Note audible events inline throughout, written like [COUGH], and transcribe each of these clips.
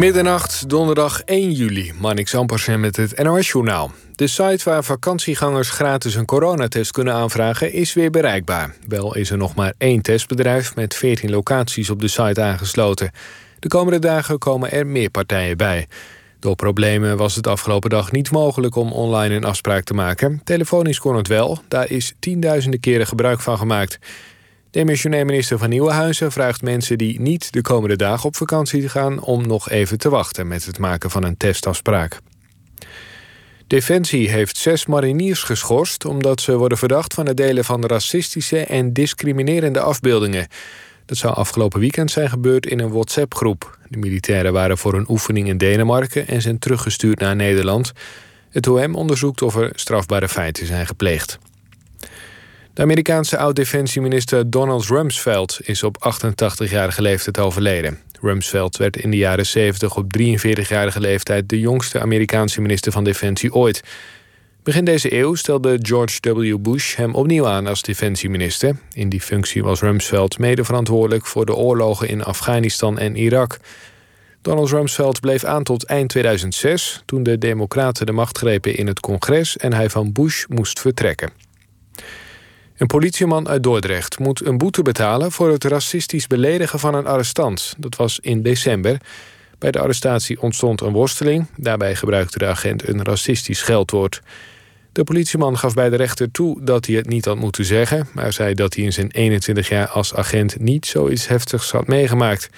Middernacht, donderdag 1 juli. Manik Ampersen met het NOS-journaal. De site waar vakantiegangers gratis een coronatest kunnen aanvragen... is weer bereikbaar. Wel is er nog maar één testbedrijf... met 14 locaties op de site aangesloten. De komende dagen komen er meer partijen bij. Door problemen was het afgelopen dag niet mogelijk om online een afspraak te maken. Telefonisch kon het wel. Daar is tienduizenden keren gebruik van gemaakt. Demissionair minister van Nieuwenhuizen vraagt mensen die niet de komende dagen op vakantie gaan om nog even te wachten met het maken van een testafspraak. Defensie heeft zes mariniers geschorst omdat ze worden verdacht van het delen van racistische en discriminerende afbeeldingen. Dat zou afgelopen weekend zijn gebeurd in een WhatsApp-groep. De militairen waren voor een oefening in Denemarken en zijn teruggestuurd naar Nederland. Het OM onderzoekt of er strafbare feiten zijn gepleegd. De Amerikaanse oud-defensieminister Donald Rumsfeld is op 88-jarige leeftijd overleden. Rumsfeld werd in de jaren 70 op 43-jarige leeftijd de jongste Amerikaanse minister van Defensie ooit. Begin deze eeuw stelde George W. Bush hem opnieuw aan als defensieminister. In die functie was Rumsfeld mede verantwoordelijk voor de oorlogen in Afghanistan en Irak. Donald Rumsfeld bleef aan tot eind 2006, toen de Democraten de macht grepen in het congres en hij van Bush moest vertrekken. Een politieman uit Dordrecht moet een boete betalen voor het racistisch beledigen van een arrestant. Dat was in december. Bij de arrestatie ontstond een worsteling. Daarbij gebruikte de agent een racistisch scheldwoord. De politieman gaf bij de rechter toe dat hij het niet had moeten zeggen, maar zei dat hij in zijn 21 jaar als agent niet zoiets heftigs had meegemaakt.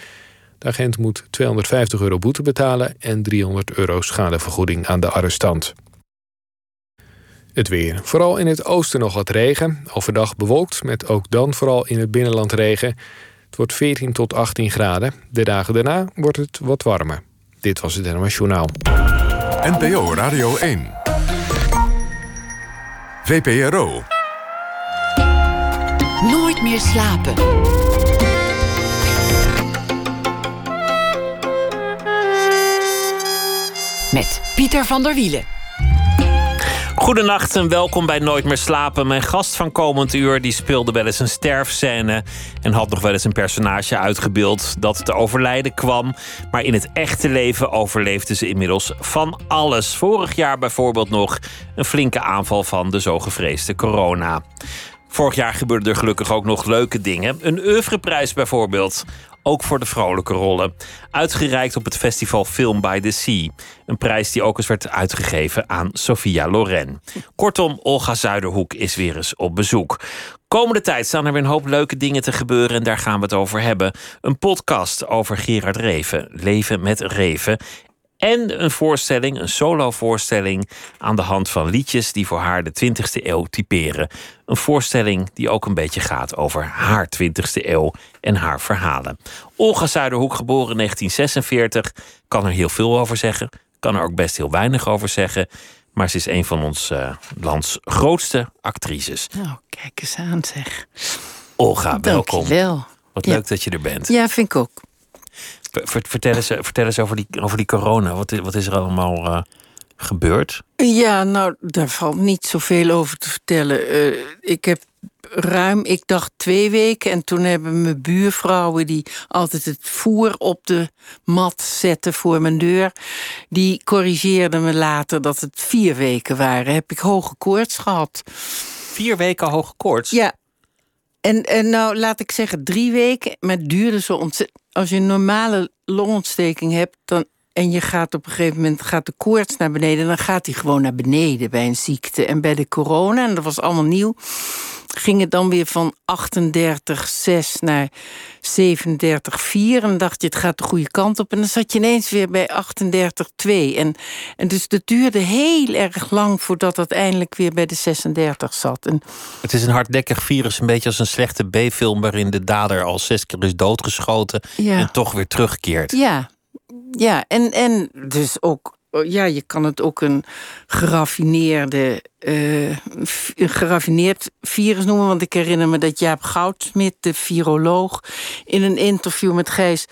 De agent moet 250 euro boete betalen en 300 euro schadevergoeding aan de arrestant. Het weer. Vooral in het oosten nog wat regen. Overdag bewolkt, met ook dan vooral in het binnenland regen. Het wordt 14 tot 18 graden. De dagen daarna wordt het wat warmer. Dit was het NOS Journaal. NPO Radio 1. VPRO. Nooit meer slapen. Met Pieter van der Wielen. Goedenacht en welkom bij Nooit meer slapen. Mijn gast van komend uur die speelde wel eens een sterfscène en had nog wel eens een personage uitgebeeld dat te overlijden kwam. Maar in het echte leven overleefde ze inmiddels van alles. Vorig jaar bijvoorbeeld nog een flinke aanval van de zo gevreesde corona. Vorig jaar gebeurden er gelukkig ook nog leuke dingen. Een oeuvreprijs bijvoorbeeld ook voor de vrolijke rollen. Uitgereikt op het festival Film by the Sea. Een prijs die ook eens werd uitgegeven aan Sophia Loren. Kortom, Olga Zuiderhoek is weer eens op bezoek. Komende tijd staan er weer een hoop leuke dingen te gebeuren en daar gaan we het over hebben. Een podcast over Gerard Reven, Leven met Reven. En een voorstelling, een solo-voorstelling aan de hand van liedjes die voor haar de 20e eeuw typeren. Een voorstelling die ook een beetje gaat over haar 20e eeuw en haar verhalen. Olga Zuiderhoek, geboren in 1946, kan er heel veel over zeggen. Kan er ook best heel weinig over zeggen. Maar ze is een van ons uh, lands grootste actrices. Nou, kijk eens aan zeg. Olga, welkom. Dankjewel. Wat leuk dat je er bent. Ja, vind ik ook. Vertel eens, vertel eens over, die, over die corona. Wat, wat is er allemaal uh, gebeurd? Ja, nou, daar valt niet zoveel over te vertellen. Uh, ik heb ruim, ik dacht twee weken. En toen hebben mijn buurvrouwen, die altijd het voer op de mat zetten voor mijn deur, die corrigeerden me later dat het vier weken waren. Heb ik hoge koorts gehad. Vier weken hoge koorts? Ja. En, en nou, laat ik zeggen, drie weken, maar het duurde zo ontzettend. Als je een normale longontsteking hebt, dan en je gaat op een gegeven moment gaat de koorts naar beneden, dan gaat die gewoon naar beneden bij een ziekte. En bij de corona, en dat was allemaal nieuw, ging het dan weer van 38,6 naar 37,4. En dacht je, het gaat de goede kant op. En dan zat je ineens weer bij 38,2. En, en dus het duurde heel erg lang voordat het eindelijk weer bij de 36 zat. En het is een hardnekkig virus, een beetje als een slechte B-film... waarin de dader al zes keer is doodgeschoten en toch weer terugkeert. Ja, ja, en, en dus ook, ja, je kan het ook een geraffineerde, een geraffineerd virus noemen. Want ik herinner me dat Jaap Goudsmit, de viroloog, in een interview met Gijs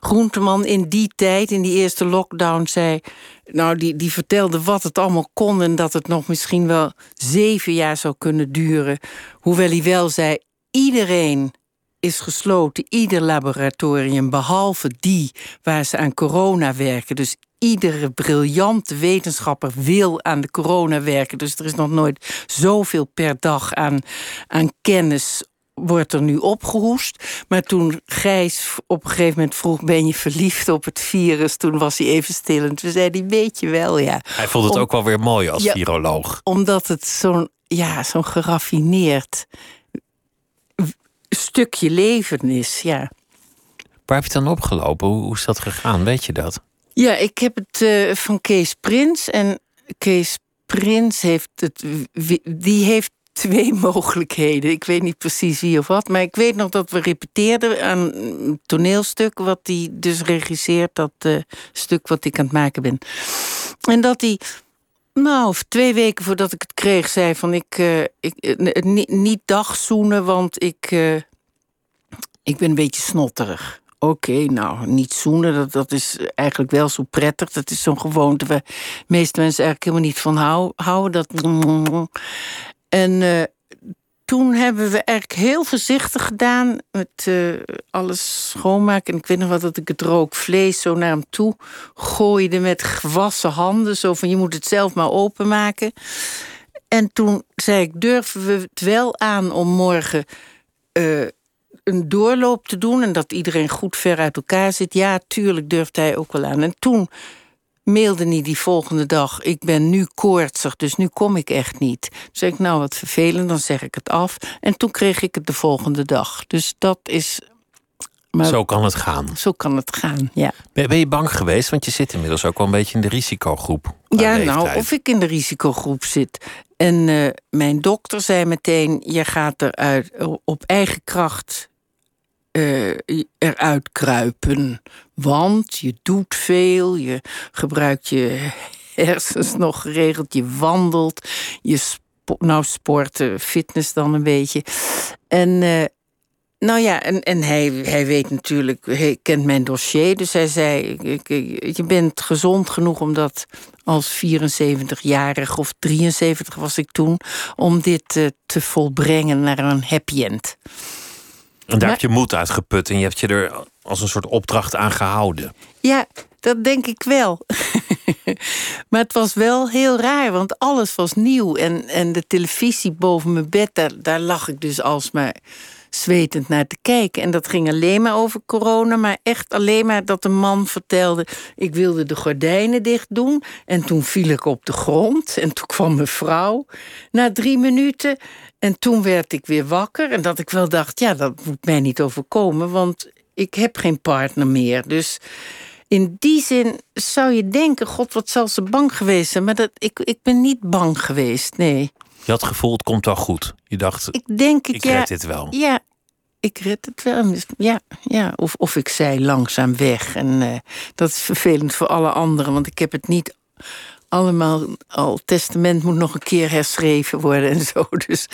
Groenteman in die tijd, in die eerste lockdown, zei. Nou, die, die vertelde wat het allemaal kon en dat het nog misschien wel zeven jaar zou kunnen duren. Hoewel hij wel zei: iedereen is gesloten. Ieder laboratorium, behalve die waar ze aan corona werken. Dus iedere briljante wetenschapper wil aan de corona werken. Dus er is nog nooit zoveel per dag aan, aan kennis wordt er nu opgehoest. Maar toen Gijs op een gegeven moment vroeg... ben je verliefd op het virus? Toen was hij even stil en toen zei hij, weet je wel, ja. Hij vond het ook wel weer mooi als viroloog. Omdat het zo'n ja, zo'n geraffineerd stukje leven is, ja. Waar heb je het dan opgelopen? Hoe, is dat gegaan? Weet je dat? Ja, ik heb het uh, van Kees Prins. En Kees Prins heeft het. Die heeft twee [LAUGHS] mogelijkheden. Ik weet niet precies wie of wat. Maar ik weet nog dat we repeteerden aan een toneelstuk. wat hij dus regisseert. Dat uh, stuk wat ik aan het maken ben. En dat hij. Nou, twee weken voordat ik het kreeg, zei van ik, uh, ik niet, niet dagzoenen, want ik, ik ben een beetje snotterig. Oké, nou, niet zoenen, dat, dat is eigenlijk wel zo prettig. Dat is zo'n gewoonte waar de meeste mensen eigenlijk helemaal niet van hou, houden. Dat... En uh, toen hebben we eigenlijk heel voorzichtig gedaan met uh, alles schoonmaken. En ik weet nog wat dat ik het rook vlees zo naar hem toe gooide met gewassen handen. Zo van je moet het zelf maar openmaken. En toen zei ik: durven we het wel aan om morgen. Uh, een doorloop te doen en dat iedereen goed ver uit elkaar zit. Ja, tuurlijk durft hij ook wel aan. En toen mailde hij die volgende dag: Ik ben nu koortsig, dus nu kom ik echt niet. Toen zei ik: Nou, wat vervelend, dan zeg ik het af. En toen kreeg ik het de volgende dag. Dus dat is. Maar zo kan het gaan. Zo kan het gaan, ja. Ben, ben je bang geweest? Want je zit inmiddels ook wel een beetje in de risicogroep. Ja, nou, of ik in de risicogroep zit. En uh, mijn dokter zei meteen: Je gaat eruit op eigen kracht uh, eruit kruipen. Want je doet veel, je gebruikt je hersens nog geregeld, je wandelt, je spo nou sporten, fitness dan een beetje. En uh, nou ja, en, en hij, hij weet natuurlijk, hij kent mijn dossier. Dus hij zei: Je bent gezond genoeg om dat als 74-jarig of 73 was ik toen, om dit uh, te volbrengen naar een happy end. En daar heb je moed uit geput en je hebt je er als een soort opdracht aan gehouden. Ja, dat denk ik wel. [LAUGHS] maar het was wel heel raar, want alles was nieuw. En, en de televisie boven mijn bed, daar, daar lag ik dus alsmaar zwetend naar te kijken. En dat ging alleen maar over corona, maar echt alleen maar dat een man vertelde: ik wilde de gordijnen dicht doen. En toen viel ik op de grond en toen kwam mijn vrouw na drie minuten. En toen werd ik weer wakker en dat ik wel dacht: ja, dat moet mij niet overkomen, want ik heb geen partner meer. Dus in die zin zou je denken: God, wat zal ze bang geweest zijn? Maar dat, ik, ik ben niet bang geweest, nee. Je had het gevoel, het komt wel goed. Je dacht, ik, denk het, ik ja, red dit wel. Ja, ik red het wel. Dus ja, ja. Of, of ik zei langzaam weg. En uh, dat is vervelend voor alle anderen, want ik heb het niet allemaal al. Testament moet nog een keer herschreven worden en zo. [LAUGHS] Dus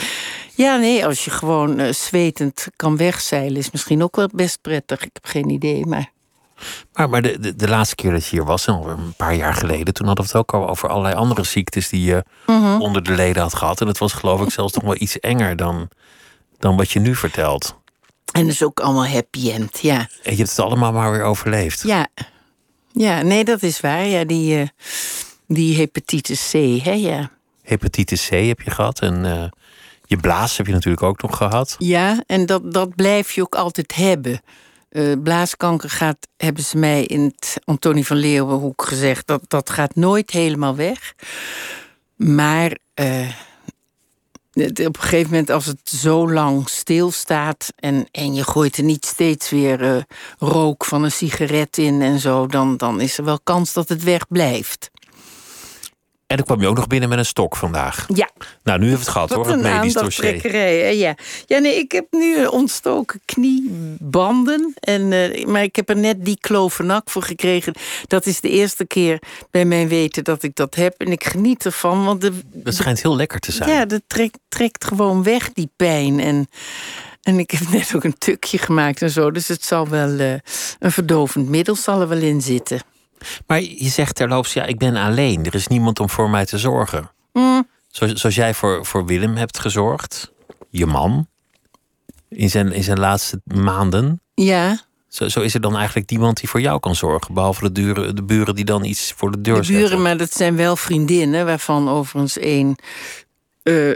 ja, nee, als je gewoon uh, zwetend kan wegzeilen, is misschien ook wel best prettig. Ik heb geen idee, maar. Maar, maar de, de, de, laatste keer dat je hier was, een paar jaar geleden, toen hadden we het ook al over allerlei andere ziektes die je Mhm. onder de leden had gehad. En dat was geloof ik zelfs nog wel iets enger dan, dan wat je nu vertelt. En dat is ook allemaal happy end, ja. En je hebt het allemaal maar weer overleefd. Ja, ja nee, dat is waar. Ja, die, uh, die hepatitis C, hè, ja. Hepatitis C heb je gehad en uh, je blaas heb je natuurlijk ook nog gehad. Ja, en dat, dat blijf je ook altijd hebben. Uh, blaaskanker gaat, hebben ze mij in het Antonie van Leeuwenhoek gezegd, dat, dat gaat nooit helemaal weg. Maar uh, op een gegeven moment, als het zo lang stilstaat en, en je gooit er niet steeds weer uh, rook van een sigaret in en zo, dan, dan is er wel kans dat het wegblijft. En dan kwam je ook nog binnen met een stok vandaag. Ja. Nou, nu heeft het gehad Wat hoor, het medisch dossier. Ja. ja, nee, ik heb nu ontstoken kniebanden. En, uh, maar ik heb er net die klovenak voor gekregen. Dat is de eerste keer bij mijn weten dat ik dat heb. En ik geniet ervan. Want de, Dat schijnt heel lekker te zijn. ja, dat trekt, trekt gewoon weg, die pijn. En, en ik heb [LAUGHS] net ook een tukje gemaakt en zo. Dus het zal wel uh, een verdovend middel zal er wel in zitten. Maar je zegt terloops, ja, ik ben alleen. Er is niemand om voor mij te zorgen. Mm. Zoals, zoals jij voor, voor Willem hebt gezorgd, je man. in zijn, in zijn laatste maanden. Ja, Zo, zo is er dan eigenlijk niemand die voor jou kan zorgen. Behalve de, duren, de buren die dan iets voor de deur de zetten. buren, maar dat zijn wel vriendinnen, waarvan overigens één. eh,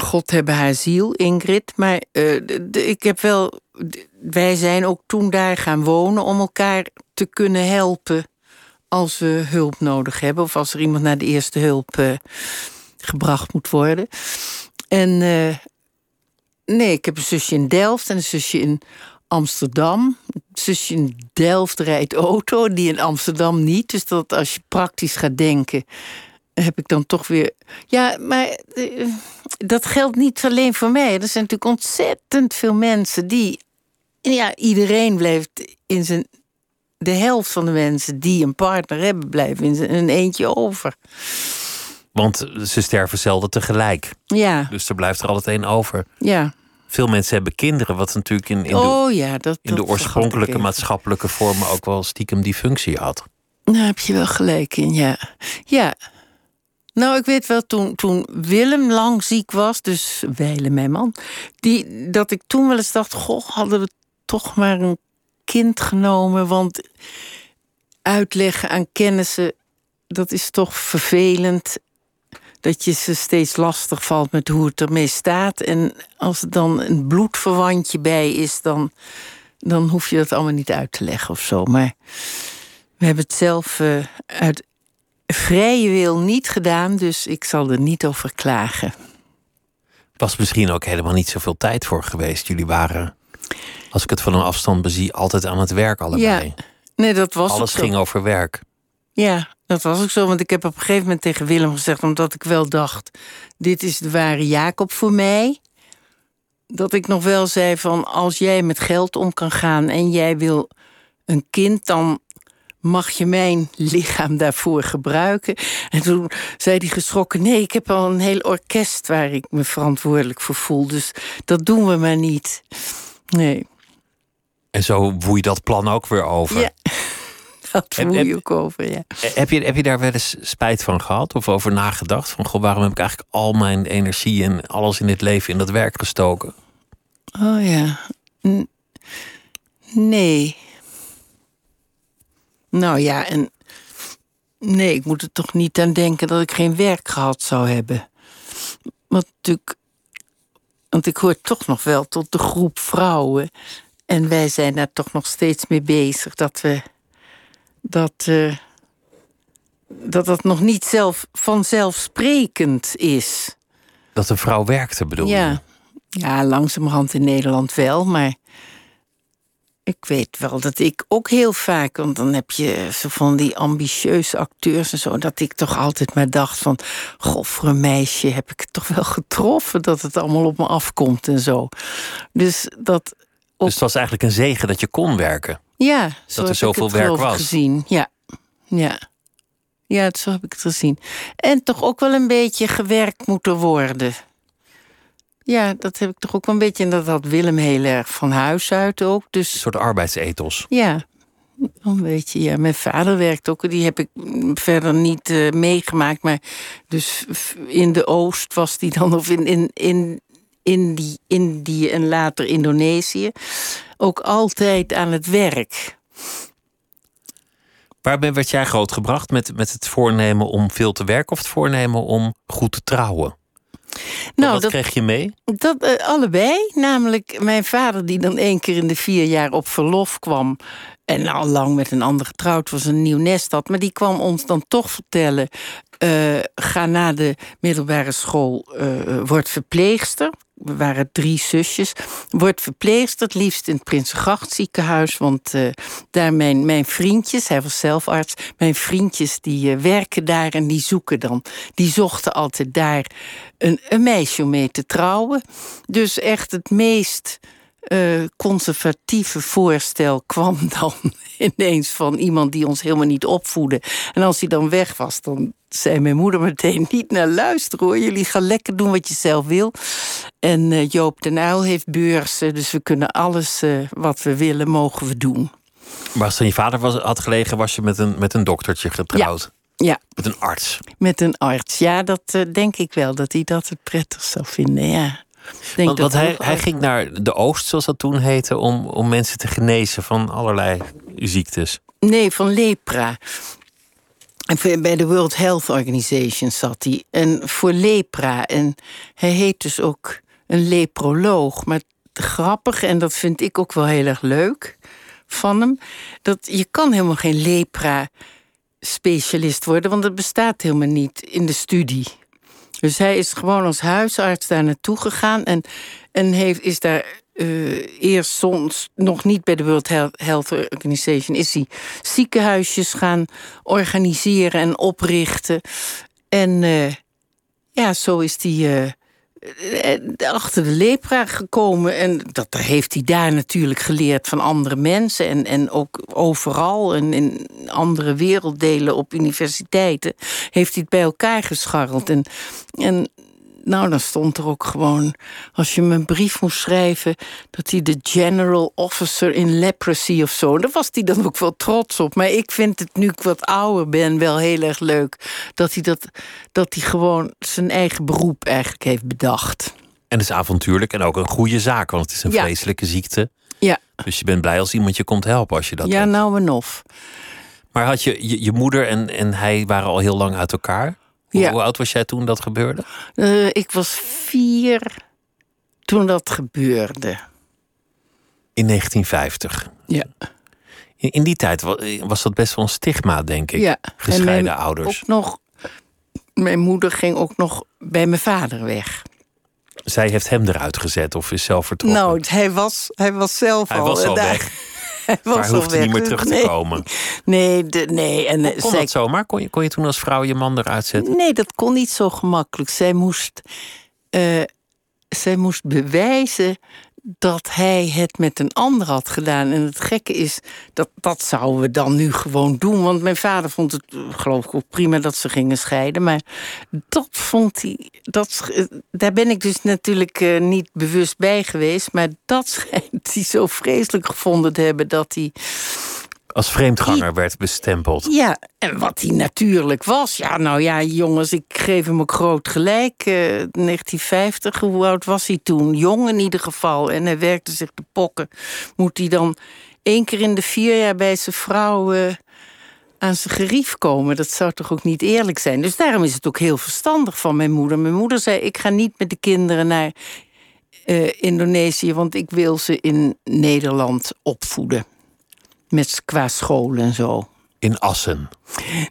God hebben haar ziel, Ingrid. Maar eh, de- de- ik heb wel. Wij zijn ook toen daar gaan wonen om elkaar te kunnen helpen. Als we hulp nodig hebben. of als er iemand naar de eerste hulp eh, gebracht moet worden. En. eh, nee, ik heb een zusje in Delft en een zusje in Amsterdam. Een zusje in Delft rijdt auto, die in Amsterdam niet. Dus dat als je praktisch gaat denken, heb ik dan toch weer. Ja, maar eh, dat geldt niet alleen voor mij. Er zijn natuurlijk ontzettend veel mensen die. Ja, iedereen blijft in zijn. De helft van de mensen die een partner hebben, blijven in een eentje over. Want ze sterven zelden tegelijk. Ja, Dus er blijft er altijd één over. ja. Veel mensen hebben kinderen, wat natuurlijk in, in de, oh ja, dat. in de dat oorspronkelijke maatschappelijke vormen ook wel stiekem die functie had. Daar heb je wel gelijk in, ja. Ja. Nou, ik weet wel, toen, toen Willem lang ziek was, dus Weile, mijn man, die, dat ik toen wel eens dacht: Goh, hadden we toch maar een kind genomen. Want uitleggen aan kennissen, dat is toch vervelend. Dat je ze steeds lastig valt met hoe het ermee staat. En als er dan een bloedverwantje bij is, dan, dan hoef je dat allemaal niet uit te leggen of zo. Maar we hebben het zelf eh, uit vrije wil niet gedaan, dus ik zal er niet over klagen. Was misschien ook helemaal niet zoveel tijd voor geweest. Jullie waren, als ik het van een afstand bezie, altijd aan het werk allebei. Nee, dat was Alles ging over werk. Ja, dat was ook zo. Want ik heb op een gegeven moment tegen Willem gezegd, omdat ik wel dacht: dit is de ware Jacob voor mij. Dat ik nog wel zei van als jij met geld om kan gaan en jij wil een kind, dan mag je mijn lichaam daarvoor gebruiken. En toen zei hij geschrokken: nee, ik heb al een heel orkest waar ik me verantwoordelijk voor voel. Dus dat doen we maar niet. Nee, En zo woei dat plan ook weer over. Ja. [LAUGHS] dat en- je ook over, ja. Eh, Heb, je, heb je daar wel eens spijt van gehad? Of over nagedacht? Van, goh, waarom heb ik eigenlijk al mijn energie en alles in dit leven in dat werk gestoken? Oh ja. N- nee. Nou ja, en. Nee, ik moet er toch niet aan denken dat ik geen werk gehad zou hebben. Want natuurlijk. Want ik hoor toch nog wel tot de groep vrouwen. En wij zijn daar toch nog steeds mee bezig. Dat we. Dat. eh, dat dat nog niet zelf, vanzelfsprekend is. Dat een vrouw werkte, bedoel je? Ja. ja, langzamerhand in Nederland wel, maar ik weet wel dat ik ook heel vaak, want dan heb je zo van die ambitieuze acteurs en zo, dat ik toch altijd maar dacht van, een meisje heb ik het toch wel getroffen dat het allemaal op me afkomt en zo. Dus dat, Dus het was eigenlijk een zegen dat je kon werken. ja, zo er zoveel ik het werk was. gezien. Ja, ja. Ja, zo heb ik het gezien. En toch ook wel een beetje gewerkt moeten worden. Ja, dat heb ik toch ook wel een beetje. En dat had Willem heel erg van huis uit ook. Een Dus soort arbeidsethos. ja, een beetje. Ja, mijn vader werkt ook. Die heb ik verder niet eh, meegemaakt. Maar dus in de Oost was die dan, of in, in, in Indië, Indië en later Indonesië. Ook altijd aan het werk. Waarbij werd jij grootgebracht met, met het voornemen om veel te werken of het voornemen om goed te trouwen? Nou, Wat dat, kreeg je mee? Dat eh, allebei. Namelijk mijn vader, die dan één keer in de vier jaar op verlof kwam. En al lang met een ander getrouwd was, een nieuw nest had. Maar die kwam ons dan toch vertellen. eh, ga na de middelbare school, eh word verpleegster. We waren drie zusjes. Word verpleegster, het liefst in het Prinsengracht ziekenhuis. Want eh, daar mijn, mijn vriendjes, hij was zelf arts. Mijn vriendjes die eh, werken daar en die zoeken dan. Die zochten altijd daar een, een meisje om mee te trouwen. Dus echt het meest eh, conservatieve voorstel kwam [LAUGHS] dan ineens van iemand die ons helemaal niet opvoedde. En als hij dan weg was, dan zei mijn moeder meteen niet naar luisteren hoor. Jullie gaan lekker doen wat je zelf wil. En eh, Joop den Uyl heeft beurzen, dus we kunnen alles eh, wat we willen, mogen we doen. Maar als je vader was, had gelegen, was je met een, met een doktertje getrouwd. Ja, Met een arts. met een arts. Ja, dat eh, denk ik wel, dat hij dat het prettig zou vinden, ja. Denk Want, dat want hij, hij ging naar de Oost, zoals dat toen heette, om, om mensen te genezen van allerlei ziektes. Nee, van lepra. Bij de World Health Organization zat hij. En voor lepra. En hij heet dus ook een leproloog. Maar grappig, en dat vind ik ook wel heel erg leuk van hem... dat je kan helemaal geen lepra-specialist worden... want dat bestaat helemaal niet in de studie. Dus hij is gewoon als huisarts daar naartoe gegaan... en, en heeft, is daar eerst soms nog niet bij de World Health- Organization... is hij ziekenhuisjes gaan organiseren en oprichten. En eh, ja, zo is hij eh, eh, achter de lepra gekomen. En dat heeft hij daar natuurlijk geleerd van andere mensen. En, en ook overal en in andere werelddelen op universiteiten... heeft hij het bij elkaar gescharreld. En, en nou, dan stond er ook gewoon, als je hem een brief moest schrijven, dat hij de General Officer in Leprosy of zo. Daar was hij dan ook wel trots op. Maar ik vind het nu ik wat ouder ben wel heel erg leuk dat hij, dat, dat hij gewoon zijn eigen beroep eigenlijk heeft bedacht. En het is avontuurlijk en ook een goede zaak, want het is een Ja. vreselijke ziekte. Ja, Dus je bent blij als iemand je komt helpen als je dat ja hebt. nou en of. Maar had je, je, je moeder en, en hij waren al heel lang uit elkaar? Hoe, Ja. hoe oud was jij toen dat gebeurde? Eh, ik was vier toen dat gebeurde. In 1950. Ja. In, in die tijd wa- was dat best wel een stigma, denk ik. Ja. Gescheiden En mijn- ouders. Ook nog, mijn moeder ging ook nog bij mijn vader weg. Zij heeft hem eruit gezet of is zelf vertrokken. Nou, hij was, hij was zelf hij al. was al daar- weg, [LAUGHS] was maar hoefde weg. niet meer terug te nee, komen. Nee, de, nee. En, eh, Kon zij, dat zomaar? Kon je, kon je toen als vrouw je man eruit zetten? nee, dat kon niet zo gemakkelijk. Zij moest, eh, zij moest bewijzen dat hij het met een ander had gedaan. En het gekke is, dat, dat zouden we dan nu gewoon doen. Want mijn vader vond het, eh, geloof ik, ook prima dat ze gingen scheiden. Maar dat vond hij. Dat, eh, daar ben ik dus natuurlijk eh, niet bewust bij geweest. Maar dat [LAUGHS] schijnt hij zo vreselijk gevonden te hebben dat hij. Als vreemdganger werd bestempeld. Ja, en wat hij natuurlijk was. Ja, nou ja, jongens, ik geef hem ook groot gelijk. Eh, 1950, hoe oud was hij toen? Jong in ieder geval. En hij werkte zich de pokken. Moet hij dan één keer in de vier jaar bij zijn vrouw eh, aan zijn gerief komen? Dat zou toch ook niet eerlijk zijn? Dus daarom is het ook heel verstandig van mijn moeder. Mijn moeder zei: Ik ga niet met de kinderen naar eh, Indonesië, want ik wil ze in Nederland opvoeden. Met qua school en zo. In Assen.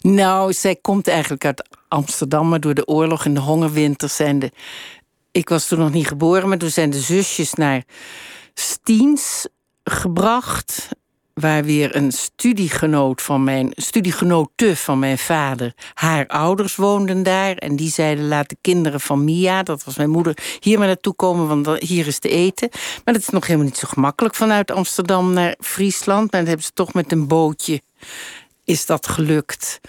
Nou, zij komt eigenlijk uit Amsterdam, maar door de oorlog en de hongerwinter zijn de. Ik was toen nog niet geboren, maar toen zijn de zusjes naar Stiens gebracht. Waar weer een studiegenoot van mijn, studiegenote van mijn vader, haar ouders woonden daar. En die zeiden: laat de kinderen van Mia, dat was mijn moeder, hier maar naartoe komen, want hier is te eten. Maar dat is nog helemaal niet zo gemakkelijk vanuit Amsterdam naar Friesland. Maar dat hebben ze toch met een bootje is dat gelukt.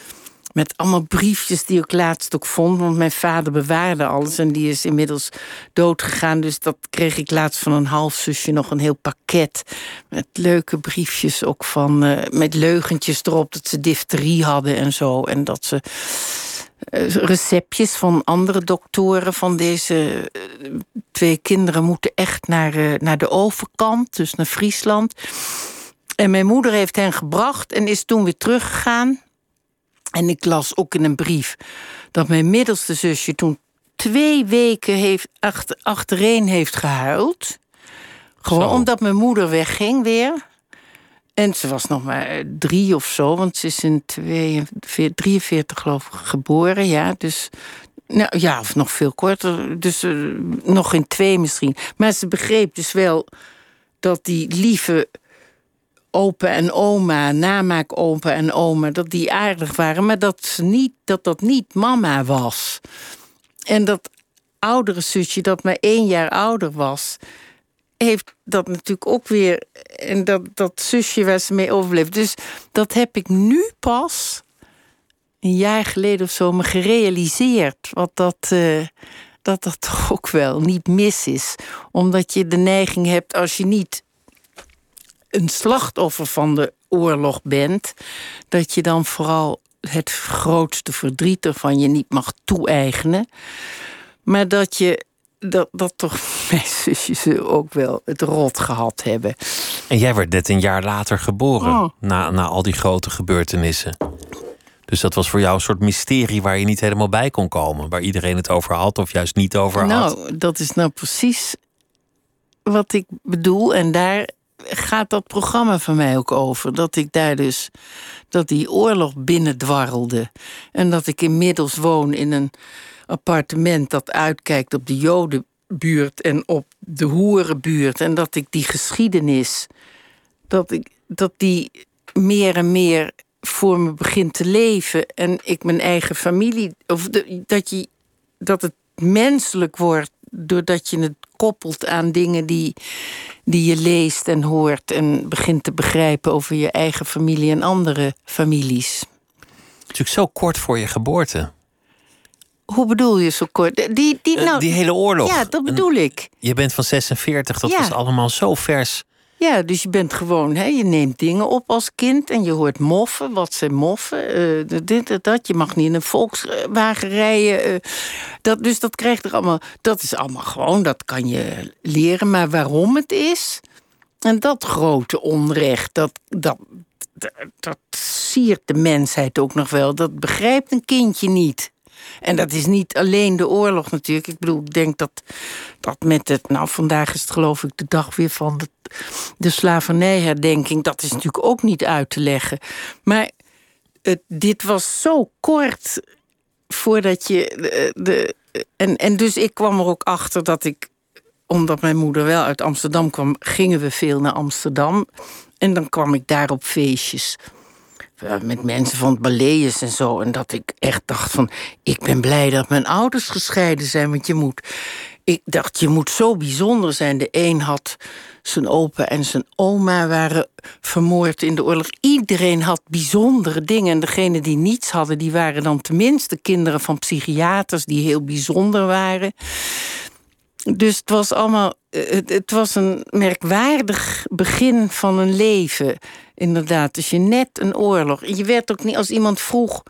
Met allemaal briefjes die ik laatst ook vond. Want mijn vader bewaarde alles en die is inmiddels doodgegaan. Dus dat kreeg ik laatst van een halfzusje nog een heel pakket. Met leuke briefjes ook van. eh, met leugentjes erop dat ze difterie hadden en zo. En dat ze. eh, receptjes van andere doktoren van deze eh, twee kinderen moeten echt naar, naar de overkant, dus naar Friesland. En mijn moeder heeft hen gebracht en is toen weer teruggegaan. En ik las ook in een brief dat mijn middelste zusje toen twee weken heeft achter, achtereen heeft gehuild. Gewoon Zo. omdat mijn moeder wegging weer. En ze was nog maar drie of zo, want ze is in 42, 43 geloof ik geboren. Ja, dus nou, ja, of nog veel korter. Dus eh, nog in twee misschien. Maar ze begreep dus wel dat die lieve opa en oma, namaak en oma, dat die aardig waren, maar dat, niet, dat dat niet mama was. En dat oudere zusje, dat maar één jaar ouder was, heeft dat natuurlijk ook weer. En dat, dat zusje waar ze mee overbleef. Dus dat heb ik nu pas, een jaar geleden of zo, me gerealiseerd. Wat dat. eh, dat dat toch ook wel niet mis is. Omdat je de neiging hebt, als je niet een slachtoffer van de oorlog bent, dat je dan vooral het grootste verdriet ervan je niet mag toe-eigenen. Maar dat je dat, dat toch [LAUGHS] mijn zusjes ook wel het rot gehad hebben. En jij werd net een jaar later geboren, Oh. na, na al die grote gebeurtenissen. Dus dat was voor jou een soort mysterie waar je niet helemaal bij kon komen. Waar iedereen het over had of juist niet over had. Nou, dat is nou precies wat ik bedoel. En daar gaat dat programma van mij ook over. Dat ik daar dus, dat die oorlog binnendwarrelde. En dat ik inmiddels woon in een appartement dat uitkijkt op de Jodenbuurt en op de Hoerenbuurt. En dat ik die geschiedenis, dat, ik, dat die meer en meer voor me begint te leven. En ik mijn eigen familie, of dat, je, dat het menselijk wordt doordat je het koppelt aan dingen die, die je leest en hoort en begint te begrijpen over je eigen familie en andere families. Natuurlijk zo kort voor je geboorte. Hoe bedoel je zo kort? Die, die, Eh, nou, die hele oorlog. Ja, dat En bedoel ik. Je bent van 46, dat Ja. was allemaal zo vers. Ja, dus je bent gewoon, hè, je neemt dingen op als kind en je hoort moffen. Wat zijn moffen? Eh, dit en dat. Je mag niet in een Volkswagen rijden. eh, dat, dus dat krijgt er allemaal. Dat is allemaal gewoon, dat kan je leren. Maar waarom het is. En dat grote onrecht, dat, dat, dat, dat siert de mensheid ook nog wel. Dat begrijpt een kindje niet. En dat is niet alleen de oorlog natuurlijk. Ik bedoel, ik denk dat, dat met het... Nou, vandaag is het geloof ik de dag weer van de, de slavernijherdenking. Dat is natuurlijk ook niet uit te leggen. Maar dit was zo kort voordat je... De, de, en, en dus ik kwam er ook achter dat ik... Omdat mijn moeder wel uit Amsterdam kwam... gingen we veel naar Amsterdam. En dan kwam ik daar op feestjes eh, met mensen van het Balees en zo. En dat ik echt dacht van, ik ben blij dat mijn ouders gescheiden zijn. Want je moet, ik dacht, je moet zo bijzonder zijn. De een had zijn opa en zijn oma waren vermoord in de oorlog. Iedereen had bijzondere dingen. En degenen die niets hadden, die waren dan tenminste kinderen van psychiaters... die heel bijzonder waren. Dus het was allemaal. Eh, Het, was een merkwaardig begin van een leven. Inderdaad. Dus je net een oorlog. Je werd ook niet als iemand vroeg.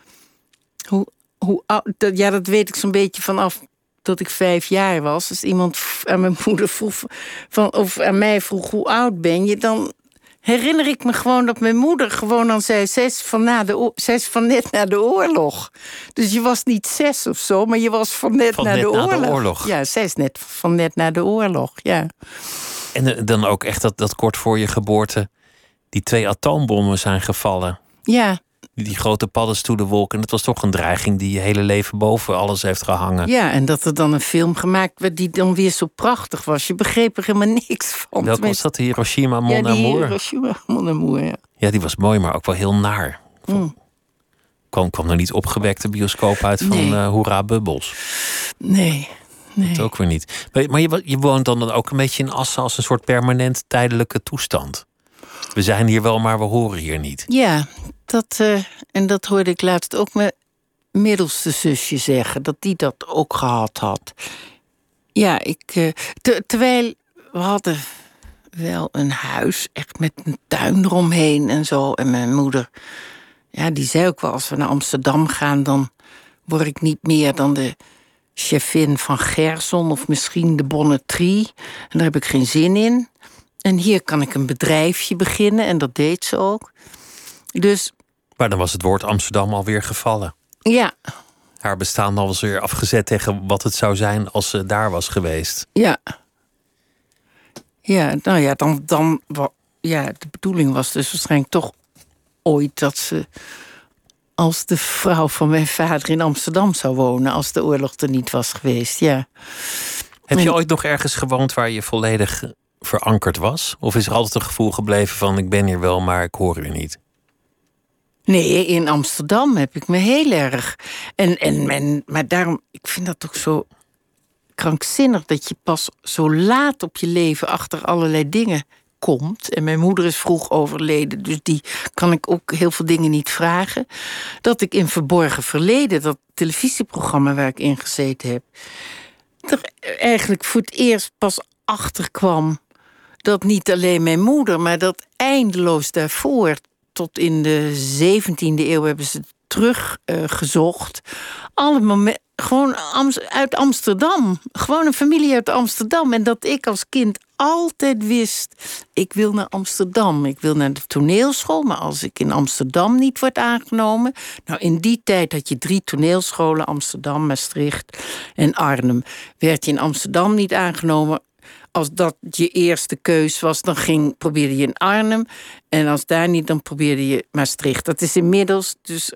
Hoe, hoe dat- Ja, dat weet ik zo'n beetje vanaf dat ik vijf jaar was. Als iemand aan mijn [LAUGHS] moeder vroeg. Van, of aan mij vroeg hoe oud ben je. Dan herinner ik me gewoon dat mijn moeder gewoon dan zei: zes van, na de, zes van net na de oorlog. Dus je was niet zes of zo, maar je was van net, Van na, net de na de oorlog. oorlog. Ja, zes net van net na de oorlog. Ja. En eh, dan ook echt dat, dat kort voor je geboorte... die twee atoombommen zijn gevallen. Ja, Die, grote paddenstoelenwolken. En dat was toch een dreiging die je hele leven boven alles heeft gehangen. ja, en dat er dan een film gemaakt werd die dan weer zo prachtig was. Je begreep er helemaal niks van. Welke was dat? Hiroshima, Mon Ja, die Amour? Hiroshima, Mon Amour, ja. Ja, die was mooi, maar ook wel heel naar. Mm. Kwam, kwam er niet opgewekte bioscoop uit van Nee. eh Hoera Bubbles. Nee, nee. Dat ook weer niet. Maar, maar je, je woont dan ook een beetje in Assen als een soort permanent tijdelijke toestand. We zijn hier wel, maar we horen hier niet. Ja, dat, eh, en dat hoorde ik laatst ook mijn middelste zusje zeggen. Dat die dat ook gehad had. Ja, ik, eh, te- terwijl we hadden wel een huis, echt met een tuin eromheen en zo. En mijn moeder, ja, die zei ook wel... als we naar Amsterdam gaan, dan word ik niet meer dan de chefin van Gerson... of misschien de Bonnetrie. En daar heb ik geen zin in. En hier kan ik een bedrijfje beginnen, en dat deed ze ook. Dus Maar dan was het woord Amsterdam alweer gevallen. ja, Haar bestaan al was weer afgezet tegen wat het zou zijn als ze daar was geweest. ja. Ja, nou ja, dan, dan ja, de bedoeling was dus waarschijnlijk toch ooit dat ze als de vrouw van mijn vader in Amsterdam zou wonen als de oorlog er niet was geweest. Ja. Heb je En- ooit nog ergens gewoond waar je volledig verankerd was? Of is er altijd een gevoel gebleven van ik ben hier wel, maar ik hoor hier niet? Nee, in Amsterdam heb ik me heel erg. En, en men, maar daarom, ik vind dat toch zo krankzinnig dat je pas zo laat op je leven achter allerlei dingen komt. En mijn moeder is vroeg overleden, dus die kan ik ook heel veel dingen niet vragen. Dat ik in Verborgen Verleden, dat televisieprogramma waar ik in gezeten heb, er eigenlijk voor het eerst pas achter kwam dat niet alleen mijn moeder, maar dat eindeloos daarvoor, tot in de 17e eeuw hebben ze teruggezocht. Alle momen- gewoon uit Amsterdam. Gewoon een familie uit Amsterdam. En dat ik als kind altijd wist: ik wil naar Amsterdam. Ik wil naar de toneelschool. Maar als ik in Amsterdam niet word aangenomen. Nou, in die tijd had je drie toneelscholen: Amsterdam, Maastricht en Arnhem. Werd je in Amsterdam niet aangenomen, als dat je eerste keus was, dan ging, probeerde je in Arnhem. En als daar niet, dan probeerde je Maastricht. Dat is inmiddels dus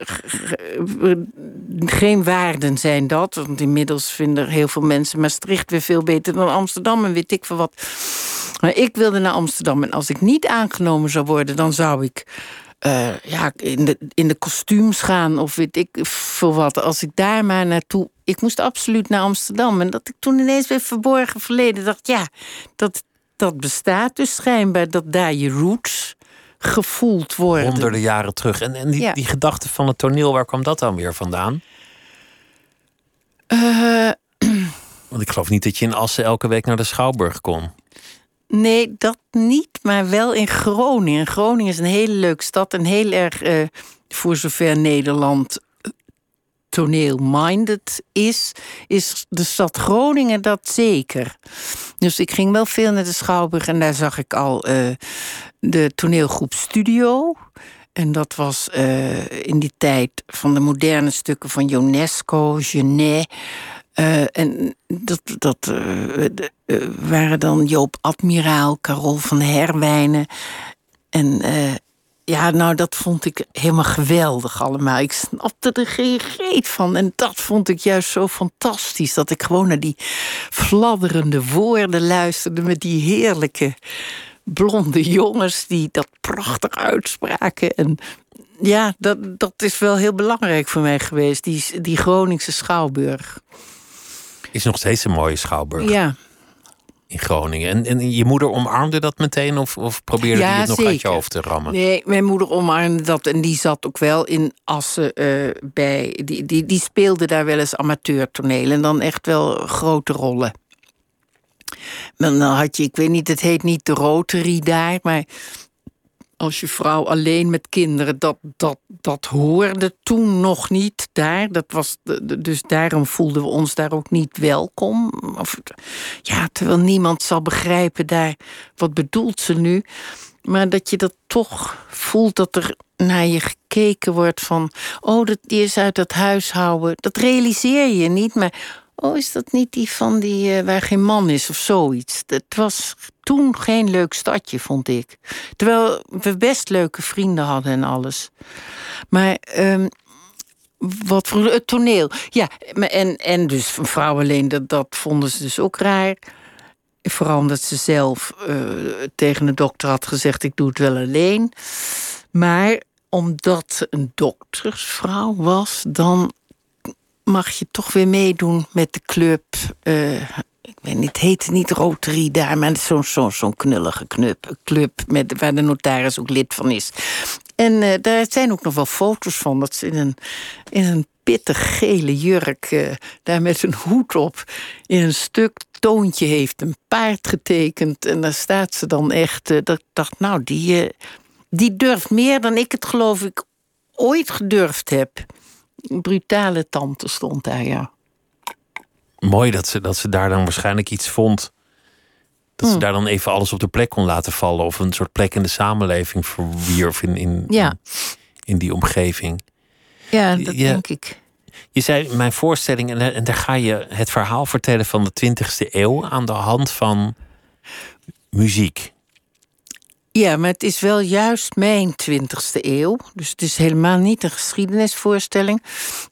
geen waarden zijn dat. Want inmiddels vinden heel veel mensen Maastricht weer veel beter dan Amsterdam. En weet ik veel wat. Maar ik wilde naar Amsterdam. En als ik niet aangenomen zou worden, dan zou ik uh, ja, in, de, in de kostuums gaan of weet ik veel wat. Als ik daar maar naartoe. Ik moest absoluut naar Amsterdam. En dat ik toen ineens weer verborgen verleden dacht: ja, dat, dat bestaat dus schijnbaar. Dat daar je roots gevoeld worden. Honderden jaren terug. En, en die, die gedachte van het toneel, waar kwam dat dan weer vandaan? Uh, [CLEARS THROAT] Want ik geloof niet dat je in Assen elke week naar de Schouwburg kon. Nee, dat niet, maar wel in Groningen. Groningen is een hele leuke stad en heel erg, uh, voor zover Nederland eh, toneel-minded is, is de stad Groningen dat zeker. Dus ik ging wel veel naar de Schouwburg en daar zag ik al uh, de toneelgroep Studio. En dat was uh, in die tijd van de moderne stukken van UNESCO, Genet. Uh, en dat, dat waren dan Joop Admiraal, Carol van Herwijnen. En ja, nou, dat vond ik helemaal geweldig allemaal. Ik snapte er geen reet van. En dat vond ik juist zo fantastisch. Dat ik gewoon naar die fladderende woorden luisterde... met die heerlijke blonde jongens die dat prachtig uitspraken. En ja, dat, dat is wel heel belangrijk voor mij geweest. Die, die Groningse Schouwburg. Is nog steeds een mooie schouwburg. Ja. In Groningen. En, en je moeder omarmde dat meteen of, of probeerde ja, die het nog zeker. uit je hoofd te rammen? Nee, mijn moeder omarmde dat en die zat ook wel in Assen uh, bij. Die, die, die speelde daar wel eens amateurtoneel en dan echt wel grote rollen. Maar dan had je, ik weet niet, het heet niet de Rotary daar, maar als je vrouw alleen met kinderen, dat, dat, dat hoorde toen nog niet daar. Dat was, dus daarom voelden we ons daar ook niet welkom. Of, ja, terwijl niemand zal begrijpen daar, wat bedoelt ze nu? Maar dat je dat toch voelt dat er naar je gekeken wordt van... oh, dat, die is uit het huishouden. Dat realiseer je niet, maar Oh, is dat niet die van die uh, waar geen man is of zoiets? Het was toen geen leuk stadje, vond ik. Terwijl we best leuke vrienden hadden en alles. Maar um, wat voor het toneel. Ja, en, en dus vrouw alleen, dat, dat vonden ze dus ook raar. Vooral ze zelf uh, tegen de dokter had gezegd: ik doe het wel alleen. Maar omdat een doktersvrouw was, dan mag je toch weer meedoen met de club. Ik het heette niet Rotary daar, maar zo'n zo, zo knullige club, club met, waar de notaris ook lid van is. En uh, daar zijn ook nog wel foto's van dat ze in een, in een pittig gele jurk, uh, daar met een hoed op, in een stuk toontje heeft een paard getekend. En daar staat ze dan echt. Uh, dat ik dacht, nou, die, die durft meer dan ik het geloof ik ooit gedurfd heb brutale tante stond daar, ja. Mooi dat ze, dat ze daar dan waarschijnlijk iets vond. Dat ze hm. daar dan even alles op de plek kon laten vallen. Of een soort plek in de samenleving verwierf in, in, ja. in, die omgeving. Ja, dat denk ik. Je zei mijn voorstelling, en, en daar ga je het verhaal vertellen van de 20e eeuw aan de hand van muziek. Ja, maar het is wel juist mijn 20e eeuw. Dus het is helemaal niet een geschiedenisvoorstelling.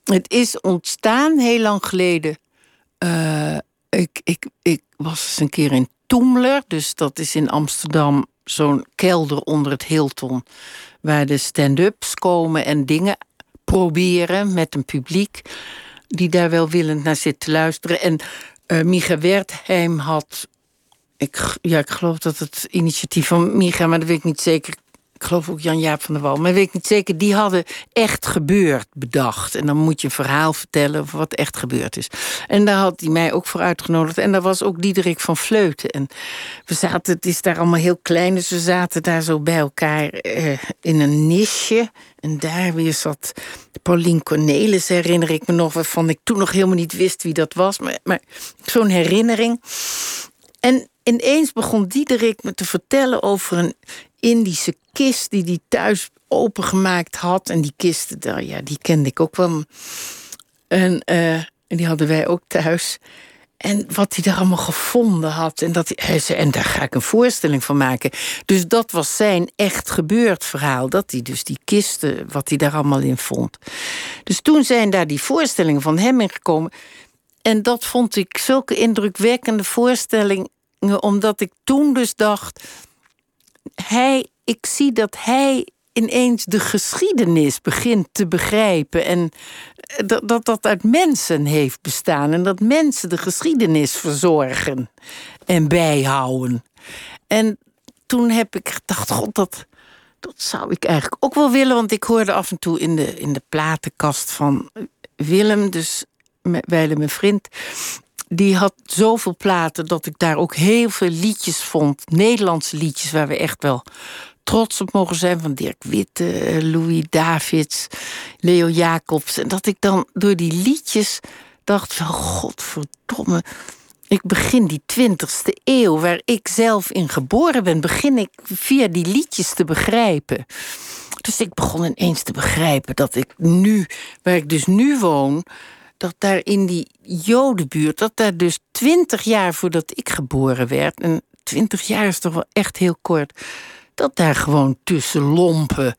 Het is ontstaan heel lang geleden. Uh, ik, ik, ik was eens een keer in Toemler. Dus dat is in Amsterdam zo'n kelder onder het Hilton. Waar de stand-ups komen en dingen proberen met een publiek. Die daar welwillend naar zit te luisteren. En uh, Wertheim had ik, ja, ik geloof dat het initiatief van Micha, maar dat weet ik niet zeker. Ik geloof ook Jan-Jaap van der Wal, maar weet ik niet zeker. Die hadden echt gebeurd bedacht. En dan moet je een verhaal vertellen over wat echt gebeurd is. En daar had hij mij ook voor uitgenodigd. En daar was ook Diederik van Vleuten. En we zaten, het is daar allemaal heel klein, dus we zaten daar zo bij elkaar eh, in een nisje. En daar weer zat Paulien Cornelis herinner ik me nog, waarvan ik toen nog helemaal niet wist wie dat was. Maar, maar zo'n herinnering. En ineens begon Diederik me te vertellen over een Indische kist die hij thuis opengemaakt had. En die kisten, daar, ja, die kende ik ook wel. En, eh, en die hadden wij ook thuis. En wat hij daar allemaal gevonden had. En, dat hij, en daar ga ik een voorstelling van maken. Dus dat was zijn echt gebeurd verhaal. Dat hij dus die kisten, wat hij daar allemaal in vond. Dus toen zijn daar die voorstellingen van hem in gekomen. En dat vond ik zulke indrukwekkende voorstellingen. Omdat ik toen dus dacht. Hij, ik zie dat hij ineens de geschiedenis begint te begrijpen. En dat, dat dat uit mensen heeft bestaan. En dat mensen de geschiedenis verzorgen en bijhouden. En toen heb ik gedacht, god, dat, dat zou ik eigenlijk ook wel willen. Want ik hoorde af en toe in de, in de platenkast van Willem, dus Weile mijn vriend. Die had zoveel platen dat ik daar ook heel veel liedjes vond. Nederlandse liedjes waar we echt wel trots op mogen zijn van Dirk Witte, Louis Davids, Leo Jacobs. En dat ik dan door die liedjes dacht van godverdomme. Ik begin die twintigste eeuw, waar ik zelf in geboren ben, begin ik via die liedjes te begrijpen. Dus ik begon ineens te begrijpen dat ik nu, waar ik dus nu woon, dat daar in die Jodenbuurt, dat daar dus twintig jaar voordat ik geboren werd, en twintig jaar is toch wel echt heel kort, dat daar gewoon tussen lompen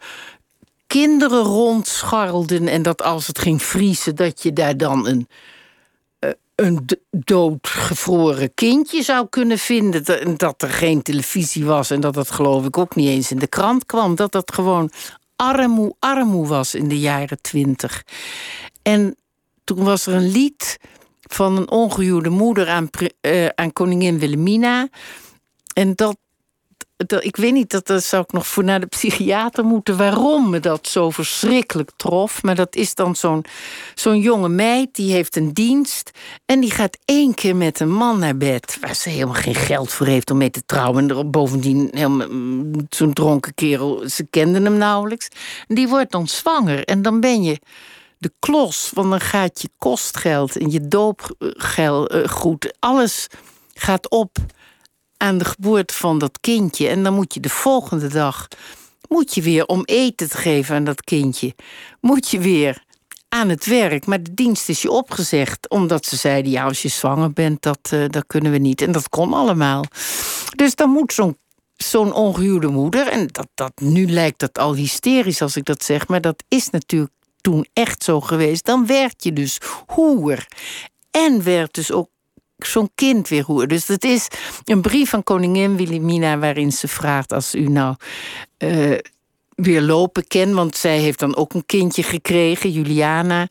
kinderen rondscharrelden. En dat als het ging vriezen, dat je daar dan een, eh, een doodgevroren kindje zou kunnen vinden. En dat er geen televisie was en dat dat geloof ik ook niet eens in de krant kwam. Dat dat gewoon armoe, armoe was in de jaren twintig. En toen was er een lied van een ongehuwde moeder aan, uh, aan koningin Wilhelmina. En dat ik weet niet, dat, dat zou ik nog voor naar de psychiater moeten. Waarom me dat zo verschrikkelijk trof. Maar dat is dan zo'n zo'n jonge meid, die heeft een dienst. En die gaat één keer met een man naar bed. Waar ze helemaal geen geld voor heeft om mee te trouwen. En bovendien mm, zo'n dronken kerel, ze kenden hem nauwelijks. Die wordt dan zwanger. En dan ben je de klos. Want dan gaat je kostgeld en je doopgeld eh. Alles gaat op aan de geboorte van dat kindje. En dan moet je de volgende dag moet je weer om eten te geven aan dat kindje. Moet je weer aan het werk. Maar de dienst is je opgezegd. Omdat ze zeiden, ja, als je zwanger bent, dat, uh, dat kunnen we niet. En dat kon allemaal. Dus dan moet zo'n zo'n ongehuwde moeder... en dat, dat, nu lijkt dat al hysterisch als ik dat zeg... maar dat is natuurlijk toen echt zo geweest. Dan werd je dus hoer. En werd dus ook zo'n kind weer hoe. Dus het is een brief van koningin Wilhelmina waarin ze vraagt als u nou uh, weer lopen kent, want zij heeft dan ook een kindje gekregen, Juliana.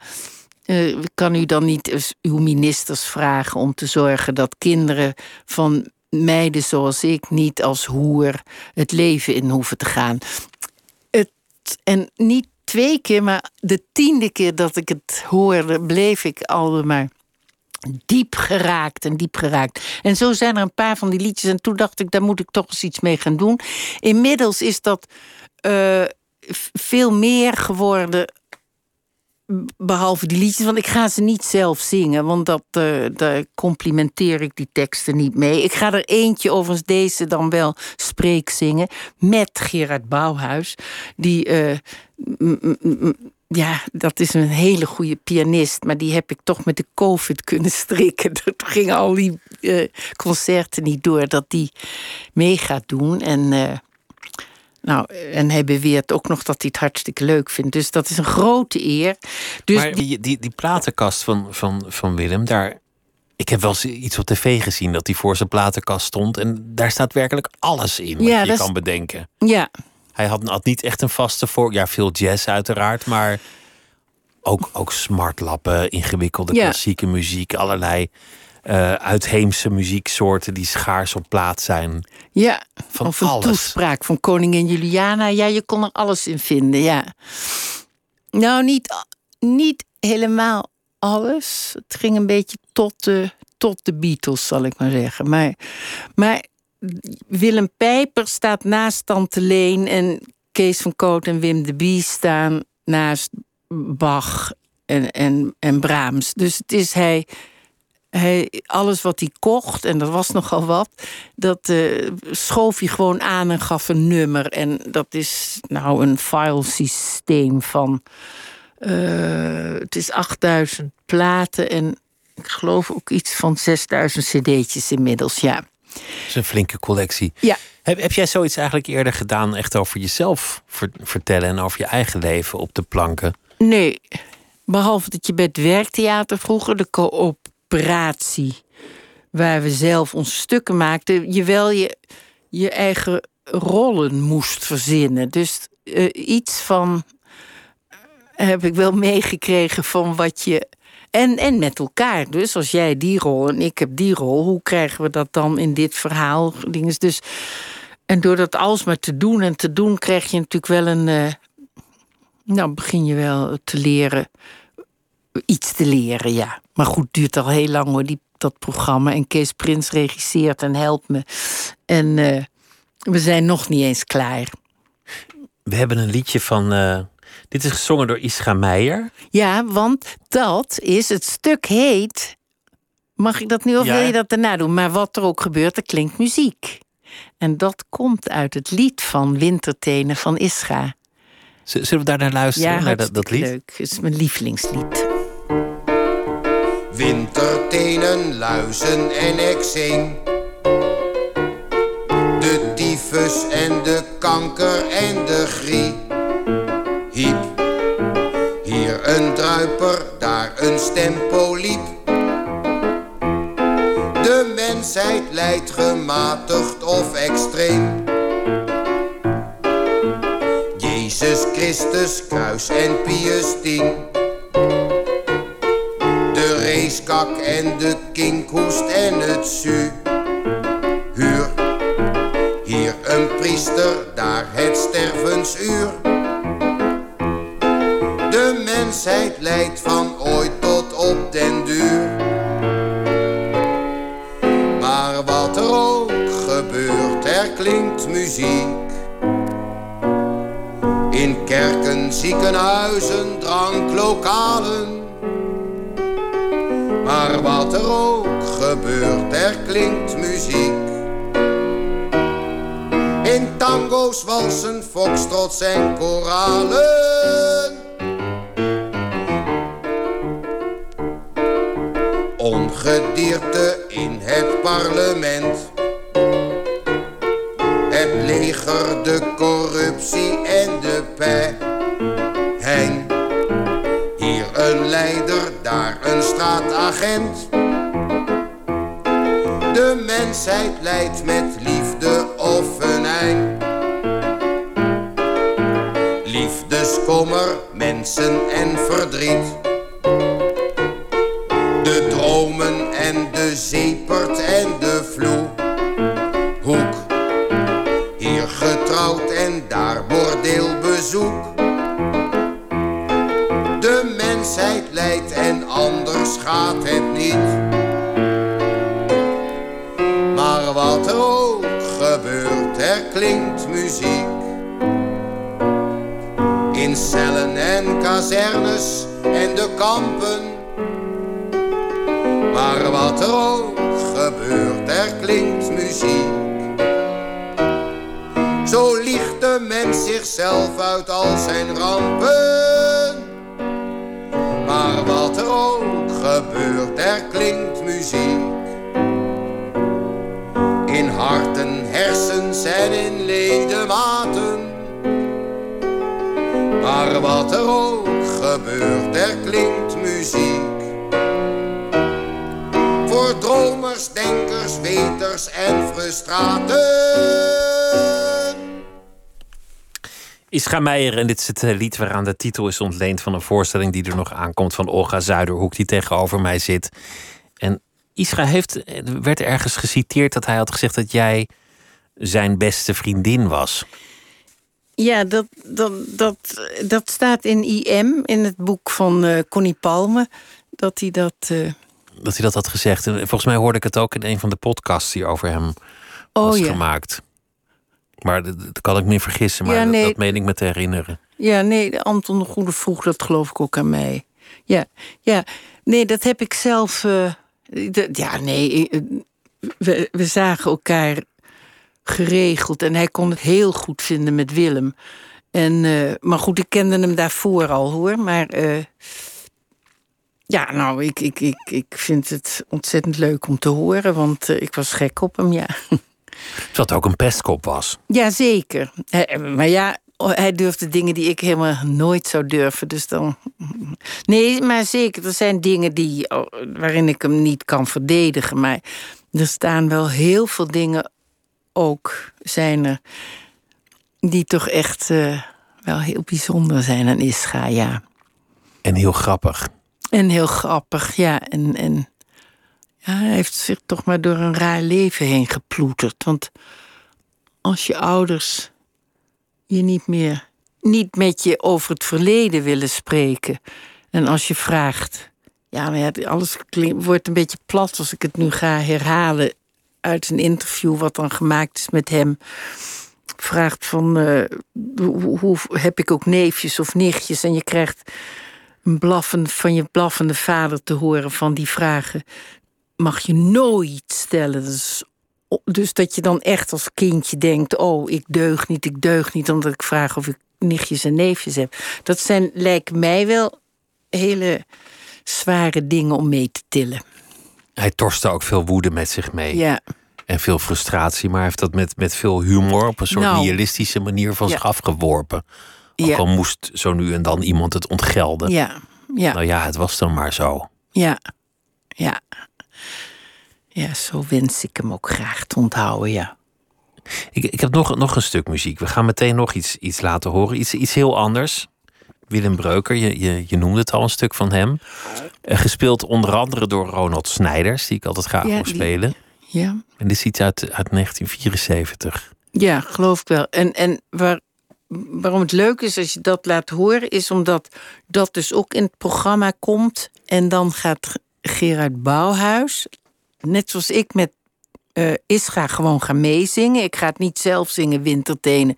Uh, kan u dan niet uw ministers vragen om te zorgen dat kinderen van meiden zoals ik niet als hoer het leven in hoeven te gaan? Het, en niet twee keer, maar de tiende keer dat ik het hoorde, bleef ik al diep geraakt en diep geraakt. En zo zijn er een paar van die liedjes. En toen dacht ik, daar moet ik toch eens iets mee gaan doen. Inmiddels is dat uh, veel meer geworden. Behalve die liedjes, want ik ga ze niet zelf zingen, want dat, uh, daar complimenteer ik die teksten niet mee. Ik ga er eentje, overigens deze dan wel spreek zingen, met Gerard Bouwhuis, die uh, ja, dat is een hele goede pianist. Maar die heb ik toch met de COVID kunnen strikken. [LAUGHS] Dat gingen al die uh, concerten niet door dat die mee gaat doen. En, nou, en hij beweert ook nog dat hij het hartstikke leuk vindt. Dus dat is een grote eer. Dus maar die, die, die platenkast van, van, van Willem, daar, ik heb wel eens iets op tv gezien dat hij voor zijn platenkast stond. En daar staat werkelijk alles in wat ja, je kan bedenken. Ja, hij had, had niet echt een vaste voor. Ja, veel jazz uiteraard, maar ook, ook smartlappen, ingewikkelde klassieke muziek, allerlei uh, uitheemse muzieksoorten die schaars op plaat zijn. Ja, van of een alles. toespraak van koningin Juliana. Ja, je kon er alles in vinden, ja. Nou, niet, niet helemaal alles. Het ging een beetje tot de, tot de Beatles, zal ik maar zeggen. Maar, maar Willem Pijper staat naast Tante Leen en Kees van Koot en Wim de Bie staan naast Bach en, en, en Brahms. Dus het is hij, hij, alles wat hij kocht, en dat was nogal wat, dat uh, schoof hij gewoon aan en gaf een nummer. En dat is nou een filesysteem van. Uh, het is 8000 platen en ik geloof ook iets van 6000 cd'tjes inmiddels, ja. Dat is een flinke collectie. Ja. Heb, heb jij zoiets eigenlijk eerder gedaan, echt over jezelf vertellen en over je eigen leven op de planken? Nee, behalve dat je bij het werktheater vroeger, de coöperatie, waar we zelf onze stukken maakten, je wel je, je eigen rollen moest verzinnen. Dus uh, iets van heb ik wel meegekregen van wat je en, en met elkaar. Dus als jij die rol en ik heb die rol, hoe krijgen we dat dan in dit verhaal? Dus, en door dat alsmaar te doen en te doen, krijg je natuurlijk wel een. Uh, nou, begin je wel te leren. Iets te leren, ja. Maar goed, het duurt al heel lang hoor, die, dat programma. En Kees Prins regisseert en helpt me. En uh, we zijn nog niet eens klaar. We hebben een liedje van. Uh dit is gezongen door Ischa Meijer. Ja, want dat is het stuk heet. Mag ik dat nu of wil je dat daarna doen? Maar wat er ook gebeurt, er klinkt muziek. En dat komt uit het lied van Wintertenen van Ischa. Zullen we daar naar luisteren? Ja, naar dat, dat lied? leuk. Het is mijn lievelingslied. Wintertenen, luizen en ik. De tyfus en de kanker en de griep. Hiep. Hier een druiper, daar een stempoliep. De mensheid lijdt gematigd of extreem. Jezus Christus, kruis en Pius 10 geeskak en de kinkhoest en het zuur, hier een priester, daar het stervensuur. De mensheid leidt van ooit tot op den duur. Maar wat er ook gebeurt, er klinkt muziek. In kerken, ziekenhuizen, dranklokalen maar wat er ook gebeurt, er klinkt muziek. In tango's, walsen, foxtrots en koralen ongedierte in het parlement. Het leger, de De mensheid leidt met liefde of venijn. Liefdeskommer, mensen en verdriet klinkt muziek. In cellen en kazernes en de kampen maar wat er ook gebeurt, er klinkt muziek. Zo liegt de mens zichzelf uit al zijn rampen. Maar wat er ook gebeurt, er klinkt muziek. Wat er ook gebeurt, er klinkt muziek voor dromers, denkers, weters en frustraten. Ischa Meijer, en dit is het eh, lied waaraan de titel is ontleend van een voorstelling die er nog aankomt van Olga Zuiderhoek, die tegenover mij zit. En Ischa heeft, eh, werd ergens geciteerd dat hij had gezegd dat jij zijn beste vriendin was. Ja, dat, dat, dat, dat staat in IM, in het boek van uh, Connie Palme. Dat hij dat dat hij dat had gezegd. En volgens mij hoorde ik het ook in een van de podcasts die over hem oh, was gemaakt. Maar dat, kan ik me vergissen, maar dat, meen ik me te herinneren. ja, nee, Anton de Goede vroeg dat geloof ik ook aan mij. Ja, ja. Nee, dat heb ik zelf. Uh, ja, nee. Eh, we, we zagen elkaar geregeld en hij kon het heel goed vinden met Willem. En, uh, maar goed, ik kende hem daarvoor al hoor. Maar uh, ja, nou, ik, ik, ik, ik vind het ontzettend leuk om te horen, want uh, ik was gek op hem, ja. [LAUGHS] Dat ook een pestkop was. Jazeker. Maar ja, hij durfde dingen die ik helemaal nooit zou durven. Dus dan. [LAUGHS] Nee, maar zeker. Er zijn dingen die, waarin ik hem niet kan verdedigen. Maar er staan wel heel veel dingen ook zijn er. die toch echt uh, wel heel bijzonder zijn aan Ischa, ja. En heel grappig. En heel grappig, ja. En, en ja, hij heeft zich toch maar door een raar leven heen geploeterd. Want als je ouders je niet meer, niet met je over het verleden willen spreken. En als je vraagt, ja, maar ja, alles wordt een beetje plat als ik het nu ga herhalen uit een interview wat dan gemaakt is met hem. Vraagt van, hoe, hoe, heb ik ook neefjes of nichtjes? En je krijgt een blaffen, van je blaffende vader te horen van die vragen. Mag je nooit stellen. Dus, dus dat je dan echt als kindje denkt: Oh, ik deug niet, ik deug niet, omdat ik vraag of ik nichtjes en neefjes heb. Dat zijn, lijkt mij wel hele zware dingen om mee te tillen. Hij torste ook veel woede met zich mee. Ja. En veel frustratie, maar hij heeft dat met, met veel humor op een soort Nou. nihilistische manier van zich afgeworpen. Ook Ja. al moest zo nu en dan iemand het ontgelden. Ja, ja, Nou ja, het was dan maar zo. ja, ja. Ja, zo wens ik hem ook graag te onthouden, ja. Ik, ik heb nog, nog een stuk muziek. We gaan meteen nog iets, iets laten horen. Iets, iets heel anders. Willem Breuker, je, je, je noemde het al een stuk van hem. Eh, gespeeld onder andere door Ronald Snijders, die ik altijd graag Ja, wil die- spelen. Ja, En dit is iets uit, uit 1974. ja geloof ik wel. En, en waar, waarom het leuk is als je dat laat horen, is omdat dat dus ook in het programma komt. En dan gaat Gerard Bouwhuis, net zoals ik met eh Isra, gewoon gaan meezingen. Ik ga het niet zelf zingen, Wintertenen.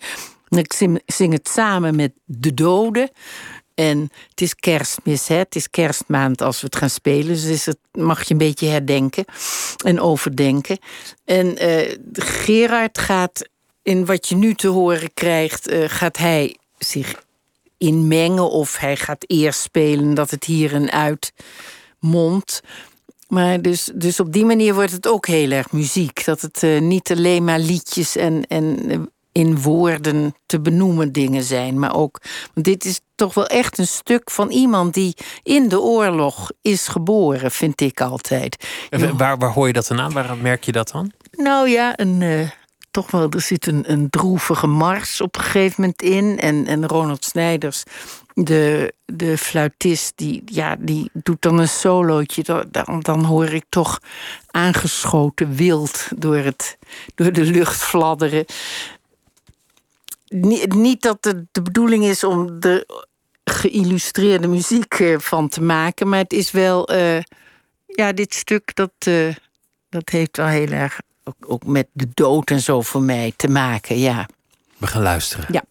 Ik zing, het samen met de doden. En het is kerstmis, hè? het is kerstmaand als we het gaan spelen. Dus is het, mag je een beetje herdenken en overdenken. En eh, Gerard gaat, in wat je nu te horen krijgt, eh, gaat hij zich inmengen of hij gaat eerst spelen dat het hier en uit mondt. Maar dus, dus op die manier wordt het ook heel erg muziek. Dat het eh, niet alleen maar liedjes en, en in woorden te benoemen dingen zijn. Maar ook, want dit is toch wel echt een stuk van iemand die in de oorlog is geboren, vind ik altijd. En Waar, waar hoor je dat dan aan? Waar merk je dat dan? Nou ja, een, eh, toch wel, er zit een, een droevige mars op een gegeven moment in. En, en Ronald Snijders, de, de fluitist, die, ja, die doet dan een solootje. Dan, dan, dan hoor ik toch aangeschoten wild door, het, door de lucht fladderen. Niet, niet dat het de bedoeling is om de geïllustreerde muziek eh, van te maken, maar het is wel, eh, ja, dit stuk dat, eh, dat heeft wel heel erg ook, ook met de dood en zo voor mij te maken, ja. We gaan luisteren. Ja.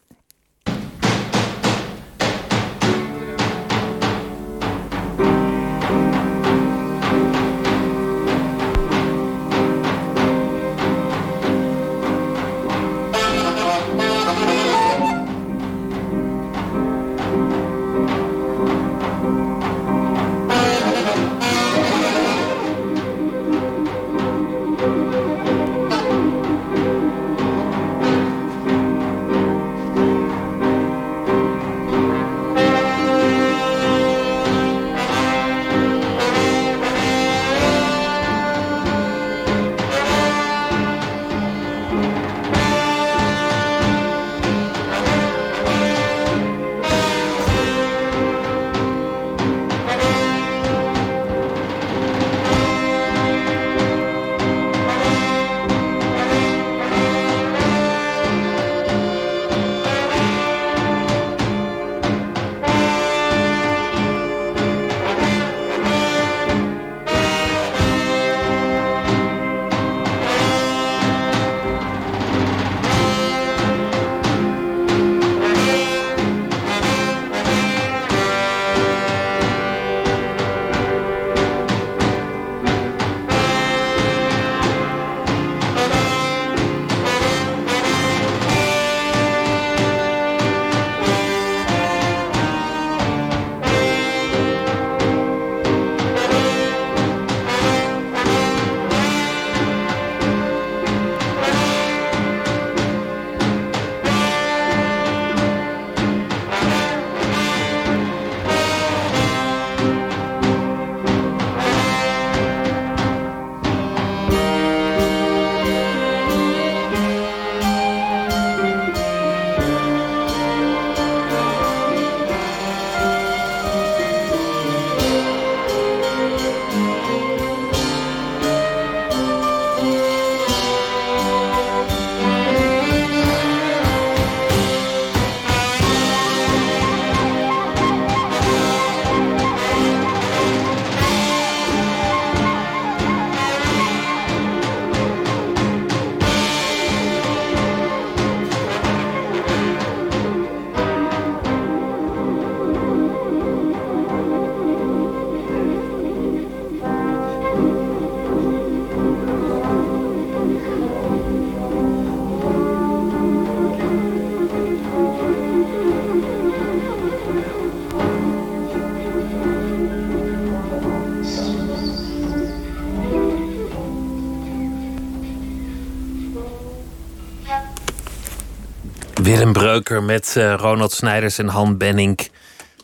Willem Breuker met uh, Ronald Snijders en Han Benning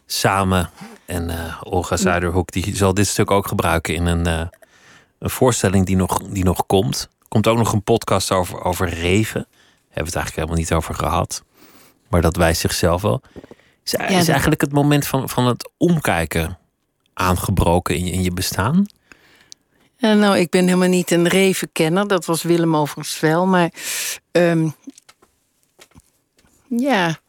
samen. En uh, Olga Zuiderhoek die zal dit stuk ook gebruiken in een, uh, een voorstelling die nog, die nog komt. Er komt ook nog een podcast over, over reven. Daar hebben we het eigenlijk helemaal niet over gehad. Maar dat wijst zichzelf wel. Is, ja, is eigenlijk het moment van, van het omkijken aangebroken in je, in je bestaan? Nou, ik ben helemaal niet een revenkenner. Dat was Willem overigens wel. Maar um, ja.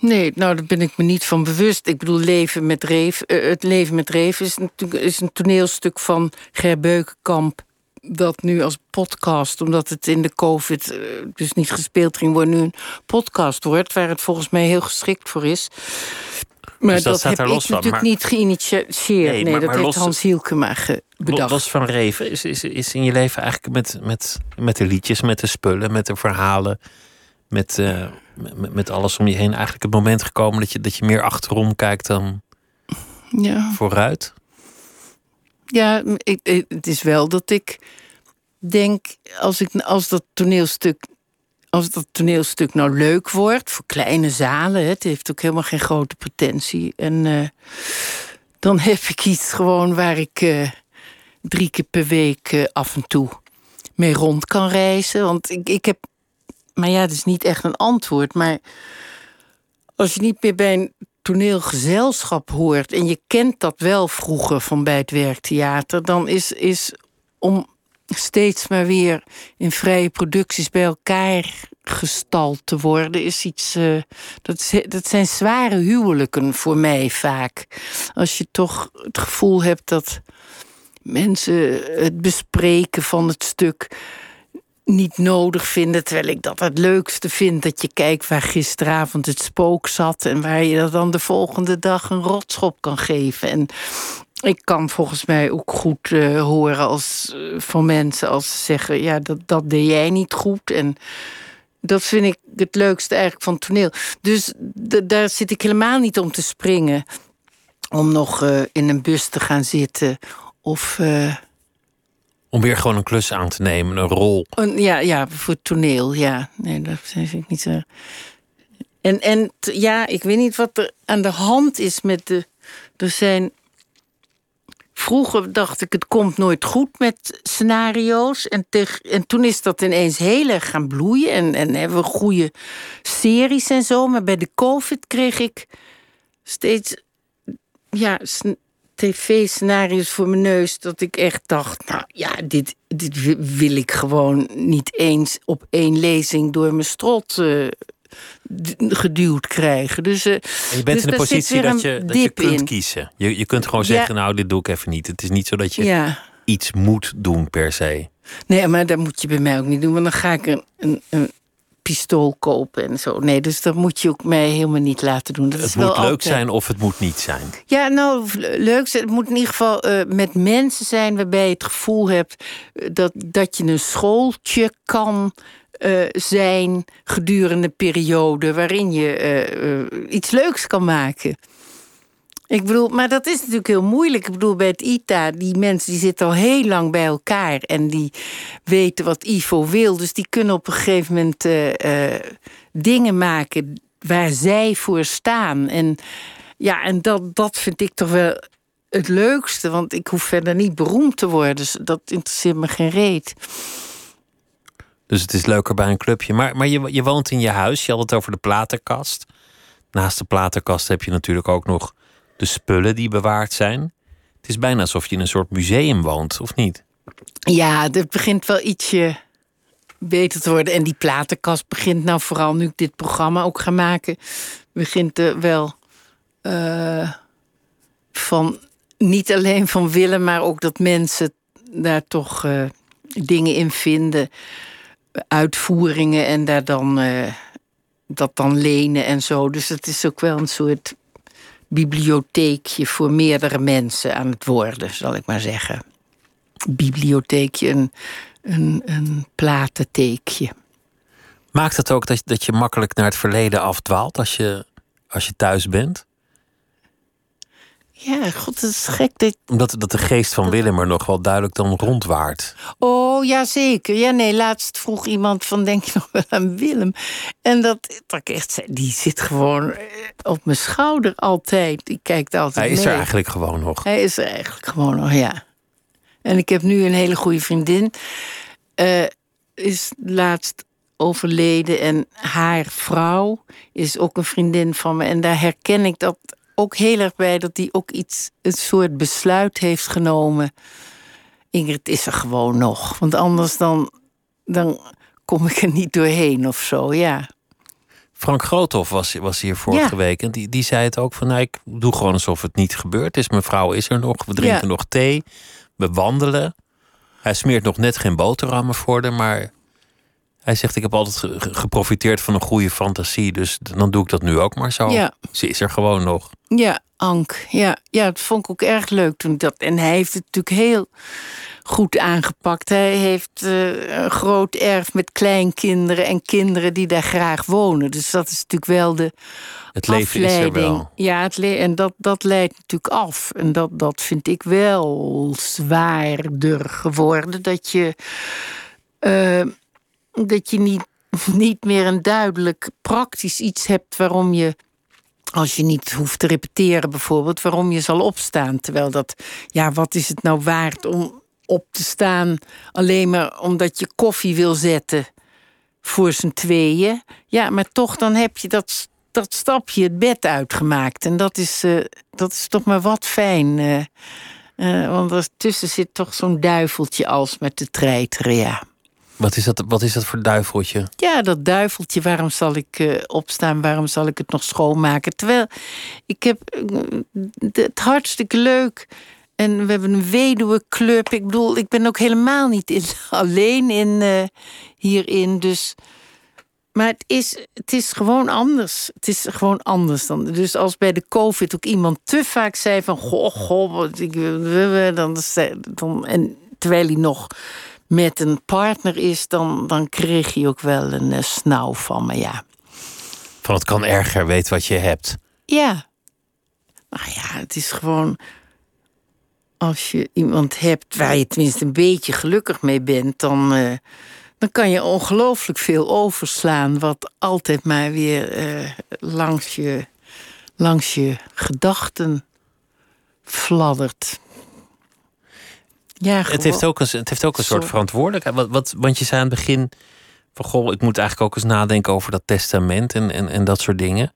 Nee, nou, daar ben ik me niet van bewust. Ik bedoel, leven met Reef, uh, het leven met Reef is is een toneelstuk van Ger Beukenkamp. Dat nu als podcast, omdat het in de COVID uh, dus niet gespeeld ging worden, nu een podcast wordt, waar het volgens mij heel geschikt voor is. Maar Dus dat dat, staat heb er ik los van, natuurlijk maar- niet geïnitieerd. Nee, Nee, maar- dat maar heeft los- Hans Hielkema bedacht. Los van Reven, is, is, is in je leven eigenlijk met, met, met de liedjes, met de spullen, met de verhalen, met, eh, met, met alles om je heen eigenlijk het moment gekomen dat je, dat je meer achterom kijkt dan Ja. vooruit? Ja, ik, ik- het is wel dat ik denk, als, ik, als dat toneelstuk. Als dat toneelstuk nou leuk wordt voor kleine zalen, het heeft ook helemaal geen grote pretentie. En eh, dan heb ik iets gewoon waar ik eh, drie keer per week eh, af en toe mee rond kan reizen. Want ik, ik heb. Maar ja, het is niet echt een antwoord. Maar als je niet meer bij een toneelgezelschap hoort en je kent dat wel vroeger van bij het werktheater, dan is, is om steeds maar weer in vrije producties bij elkaar gestald te worden, is iets. eh, dat, dat zijn zware huwelijken voor mij vaak. Als je toch het gevoel hebt dat mensen het bespreken van het stuk niet nodig vinden. Terwijl ik dat het leukste vind. Dat je kijkt waar gisteravond het spook zat. En waar je dat dan de volgende dag een rotschop kan geven. En ik kan volgens mij ook goed eh, horen als, eh, van mensen als ze zeggen: ja, dat, dat deed jij niet goed. En dat vind ik het leukste eigenlijk van toneel. Dus daar zit ik helemaal niet om te springen. Om nog eh, in een bus te gaan zitten. Of. Eh, Om weer gewoon een klus aan te nemen, een rol. ja, ja, voor toneel, ja. Nee, dat vind ik niet zo. En, en t- ja, ik weet niet wat er aan de hand is met de. Er zijn. Vroeger dacht ik, het komt nooit goed met scenario's. En, en toen is dat ineens heel erg gaan bloeien. En, en hebben we goede series en zo. Maar bij de COVID kreeg ik steeds ja, tv-scenario's voor mijn neus. Dat ik echt dacht, nou ja, dit, dit wi- wil ik gewoon niet eens op één lezing door mijn strot eh, geduwd krijgen. Dus, eh, je bent dus in de positie dat je, dat je kunt in. kiezen. Je, je kunt gewoon Ja. zeggen, nou, dit doe ik even niet. Het is niet zo dat je Ja. iets moet doen per se. Nee, maar dat moet je bij mij ook niet doen, want dan ga ik een, een, een pistool kopen en zo. Nee, dus dat moet je ook mij helemaal niet laten doen. Dat is Het wel moet leuk altijd- zijn of het moet niet zijn. Ja, nou, leuk. Het moet in ieder geval eh, met mensen zijn waarbij je het gevoel hebt eh, dat, dat je een schooltje kan eh, zijn gedurende periode waarin je iets leuks kan maken. Ik bedoel, maar dat is natuurlijk heel moeilijk. Ik bedoel, bij het ITA, die mensen die zitten al heel lang bij elkaar en die weten wat Ivo wil. Dus die kunnen op een gegeven moment eh, eh, dingen maken waar zij voor staan. En ja, en dat, dat vind ik toch wel het leukste. Want ik hoef verder niet beroemd te worden. Dus dat interesseert me geen reet. Dus het is leuker bij een clubje. Maar, maar je, je woont in je huis. Je had het over de platenkast. Naast de platenkast heb je natuurlijk ook nog de spullen die bewaard zijn. Het is bijna alsof je in een soort museum woont, of niet? Ja, het begint wel ietsje beter te worden. En die platenkast begint nou vooral nu ik dit programma ook ga maken... begint er wel eh, van... niet alleen van willen, maar ook dat mensen daar toch eh, dingen in vinden. Uitvoeringen en daar dan... eh, dat dan lenen en zo. Dus het is ook wel een soort bibliotheekje voor meerdere mensen aan het worden, zal ik maar zeggen. Bibliotheekje, een, een, een platentheekje. Maakt het ook dat, dat je makkelijk naar het verleden afdwaalt als je, als je thuis bent? Ja, god, dat is gek. Dat... Omdat dat de geest van Willem er nog wel duidelijk dan rondwaart. Oh, ja, zeker. Ja, nee, laatst vroeg iemand van, denk je nog wel aan Willem? En dat, dat ik echt zei, die zit gewoon eh, op mijn schouder altijd. Die kijkt altijd Hij is mee. er eigenlijk gewoon nog. Hij is er eigenlijk gewoon nog, ja. En ik heb nu een hele goede vriendin. eh, is laatst overleden. En haar vrouw is ook een vriendin van me. En daar herken ik dat ook heel erg bij. Dat die ook iets, een soort besluit heeft genomen. Ingrid is er gewoon nog. Want anders dan, dan kom ik er niet doorheen of zo, ja. Frank Groothoff was, was hier vorige Ja. week. En die, die zei het ook van, nou, ik doe gewoon alsof het niet gebeurd is. Mijn vrouw is er nog, we drinken Ja. nog thee, we wandelen. Hij smeert nog net geen boterhammen voor haar, maar hij zegt, ik heb altijd ge- ge- geprofiteerd van een goede fantasie. Dus dan doe ik dat nu ook maar zo. Ja. Ze is er gewoon nog. Ja, Ank. Ja, ja, dat vond ik ook erg leuk toen ik dat. En hij heeft het natuurlijk heel goed aangepakt. Hij heeft eh, een groot erf met kleinkinderen en kinderen die daar graag wonen. Dus dat is natuurlijk wel de Het leven is er afleiding. wel. Ja, het le- en dat, dat leidt natuurlijk af. En dat, dat vind ik wel zwaarder geworden. Dat je, eh, dat je niet, [LAUGHS] niet meer een duidelijk praktisch iets hebt waarom je als je niet hoeft te repeteren bijvoorbeeld, waarom je zal opstaan. Terwijl dat, ja, wat is het nou waard om op te staan alleen maar omdat je koffie wil zetten voor z'n tweeën? Ja, maar toch dan heb je dat, dat stapje het bed uitgemaakt. En dat is, eh, dat is toch maar wat fijn. eh, eh, want ertussen zit toch zo'n duiveltje als met te treiteren, ja. Wat is dat, wat is dat voor duiveltje? Ja, dat duiveltje, waarom zal ik eh, opstaan? Waarom zal ik het nog schoonmaken? Terwijl ik heb eh, het hartstikke leuk. En we hebben een weduwenclub. Ik bedoel, ik ben ook helemaal niet in, [LAUGHS] alleen in, eh, hierin. Dus, maar het is, het is gewoon anders. Het is gewoon anders dan. Dus als bij de COVID ook iemand te vaak zei van... Goh, goh, ik, dan, dan, en terwijl hij nog met een partner is, dan, dan kreeg hij ook wel een eh, snauw van me, ja. Van het kan erger, weet wat je hebt. Ja. Nou ja, het is gewoon. Als je iemand hebt waar je tenminste een beetje gelukkig mee bent, dan, eh, dan kan je ongelooflijk veel overslaan, wat altijd maar weer eh, langs, je, langs je gedachten fladdert. Ja, Het heeft ook een, het heeft ook een soort verantwoordelijkheid. Wat, wat, want je zei aan het begin van goh, ik moet eigenlijk ook eens nadenken over dat testament en, en, en dat soort dingen.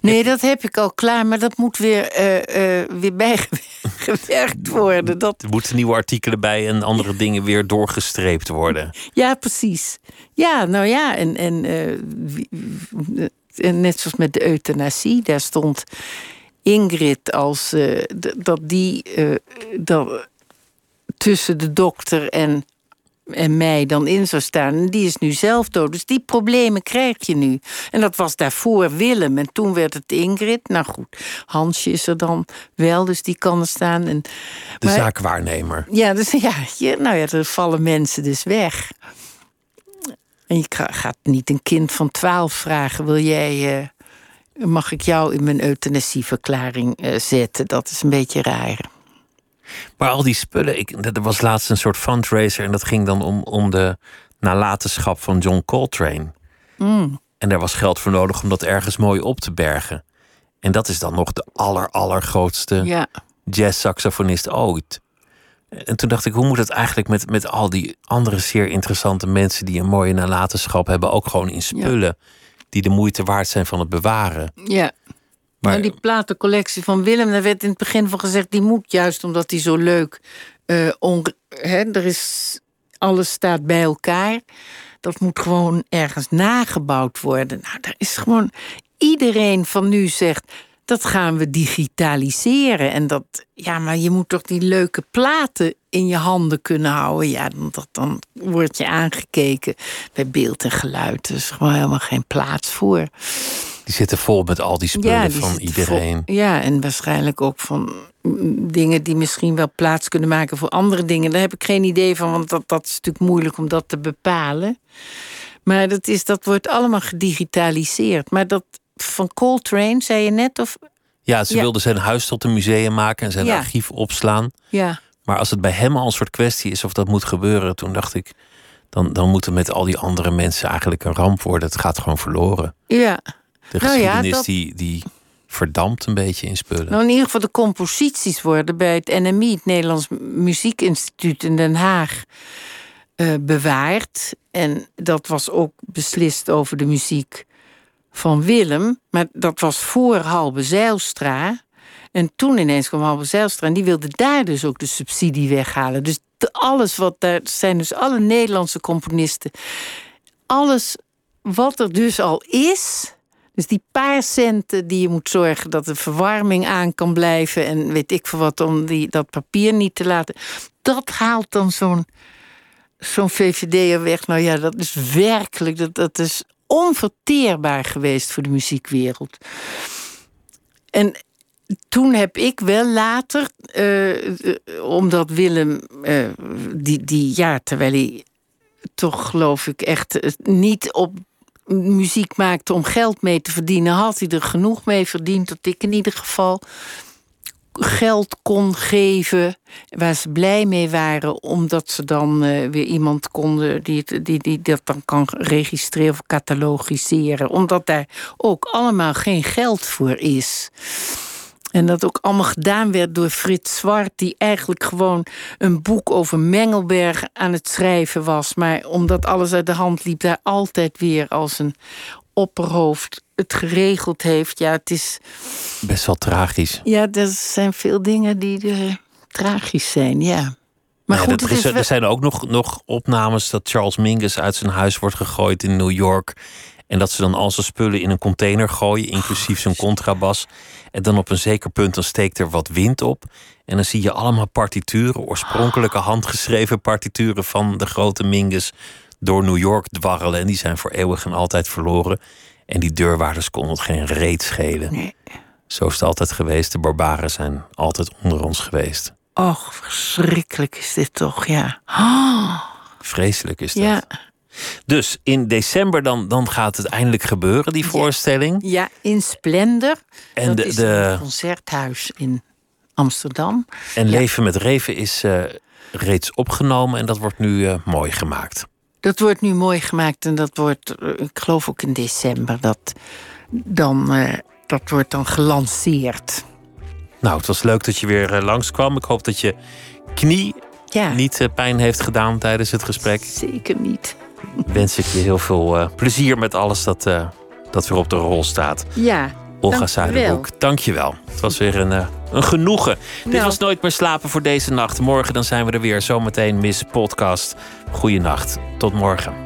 Nee, dat heb ik al klaar, maar dat moet weer, eh, eh, weer [LAUGHS] bijgewerkt worden. Dat, Er moeten nieuwe artikelen bij en andere dingen weer doorgestreept worden. Ja, precies. Ja, nou ja, en, en, eh, en net zoals met de euthanasie, daar stond Ingrid als eh, dat die eh, dat tussen de dokter en, en mij dan in zou staan. En die is nu zelf dood. Dus die problemen krijg je nu. En dat was daarvoor Willem. En toen werd het Ingrid. Nou goed, Hansje is er dan wel, dus die kan er staan. En, De maar- zaakwaarnemer. ja, dus [LAUGHS] ja, je, nou ja, er vallen mensen dus weg. En je ga- gaat niet een kind van twaalf vragen: wil jij, eh, mag ik jou in mijn euthanasieverklaring eh, zetten? Dat is een beetje raar. Maar al die spullen, ik, er was laatst een soort fundraiser en dat ging dan om, om de nalatenschap van John Coltrane. Mm. En daar was geld voor nodig om dat ergens mooi op te bergen. En dat is dan nog de aller, allergrootste Ja, jazz-saxofonist ooit. En toen dacht ik, hoe moet het eigenlijk met, met al die andere zeer interessante mensen die een mooie nalatenschap hebben, ook gewoon in spullen die de moeite waard zijn van het bewaren. ja. Maar die platencollectie van Willem, daar werd in het begin van gezegd: die moet juist omdat die zo leuk. on, hè, er is, alles staat bij elkaar. Dat moet gewoon ergens nagebouwd worden. Nou, daar is gewoon. Iedereen van nu zegt. Dat gaan we digitaliseren. En dat, ja, maar je moet toch die leuke platen in je handen kunnen houden. Ja, dan, dat, dan word je aangekeken bij beeld en geluid. Er is gewoon helemaal geen plaats voor. Die zitten vol met al die spullen die van iedereen. vol- ja, en waarschijnlijk ook van mm, dingen die misschien wel plaats kunnen maken voor andere dingen. Daar heb ik geen idee van, want dat, dat is natuurlijk moeilijk om dat te bepalen. Maar dat, is, dat wordt allemaal gedigitaliseerd. Maar dat van Coltrane, zei je net, of Ja, ze Ja. wilde zijn huis tot een museum maken en zijn Ja. archief opslaan. Ja, Maar als het bij hem al een soort kwestie is of dat moet gebeuren, toen dacht ik, dan, dan moet het met al die andere mensen eigenlijk een ramp worden. Het gaat gewoon verloren. ja. De Nou ja, geschiedenis dat- die, die verdampt een beetje in spullen. Nou, in ieder geval de composities worden bij het NMI, het Nederlands Muziekinstituut in Den Haag, eh, bewaard. En dat was ook beslist over de muziek van Willem. Maar dat was voor Halbe Zijlstra. En toen ineens kwam Halbe Zijlstra en die wilde daar dus ook de subsidie weghalen. Dus alles wat daar zijn, dus alle Nederlandse componisten. Alles wat er dus al is. Dus die paar centen die je moet zorgen dat de verwarming aan kan blijven. En weet ik veel wat, om die, dat papier niet te laten. Dat haalt dan zo'n zo'n VVD'er weg. Nou ja, dat is werkelijk, dat, dat is onverteerbaar geweest voor de muziekwereld. En toen heb ik wel later, eh, eh, omdat Willem, eh, die, die, ja, terwijl hij toch geloof ik echt niet op muziek maakte om geld mee te verdienen, had hij er genoeg mee verdiend dat ik in ieder geval geld kon geven waar ze blij mee waren, omdat ze dan eh, weer iemand konden die, die, die dat dan kan registreren of catalogiseren, omdat daar ook allemaal geen geld voor is. En dat ook allemaal gedaan werd door Frits Zwart, die eigenlijk gewoon een boek over Mengelberg aan het schrijven was. Maar omdat alles uit de hand liep, daar altijd weer als een opperhoofd het geregeld heeft. Ja, het is. Best wel tragisch. Ja, er zijn veel dingen die eh, tragisch zijn, ja. Maar goed, dat- er, is zijn- wel- er zijn ook nog, nog opnames dat Charles Mingus uit zijn huis wordt gegooid in New York. En dat ze dan al zijn spullen in een container gooien, inclusief zijn contrabas. En dan op een zeker punt dan steekt er wat wind op. En dan zie je allemaal partituren, oorspronkelijke handgeschreven partituren van de grote Mingus door New York dwarrelen. En die zijn voor eeuwig en altijd verloren. En die deurwaarders konden het geen reet schelen. Nee. Zo is het altijd geweest. De barbaren zijn altijd onder ons geweest. Och, verschrikkelijk is dit toch, ja. Oh, Vreselijk is dat. ja. Dus in december dan, dan gaat het eindelijk gebeuren, die voorstelling. ja, in Splendor. En dat de- is een concerthuis in Amsterdam. En Ja. Leven met Reven is eh, reeds opgenomen en dat wordt nu eh, mooi gemaakt. Dat wordt nu mooi gemaakt en dat wordt, eh, ik geloof ook in december, dat, dan, dat wordt dan gelanceerd. Nou, het was leuk dat je weer langskwam. Ik hoop dat je knie Ja, niet pijn heeft gedaan tijdens het gesprek. zeker niet. Wens ik je heel veel eh, plezier met alles dat, eh, dat weer op de rol staat. Ja, Olga. Zuiderbroek, dank je wel. Het was weer een, eh, een genoegen. Dit Nou. was Nooit meer slapen voor deze nacht. Morgen dan zijn we er weer. Zometeen Miss Podcast. Goeienacht. Tot morgen.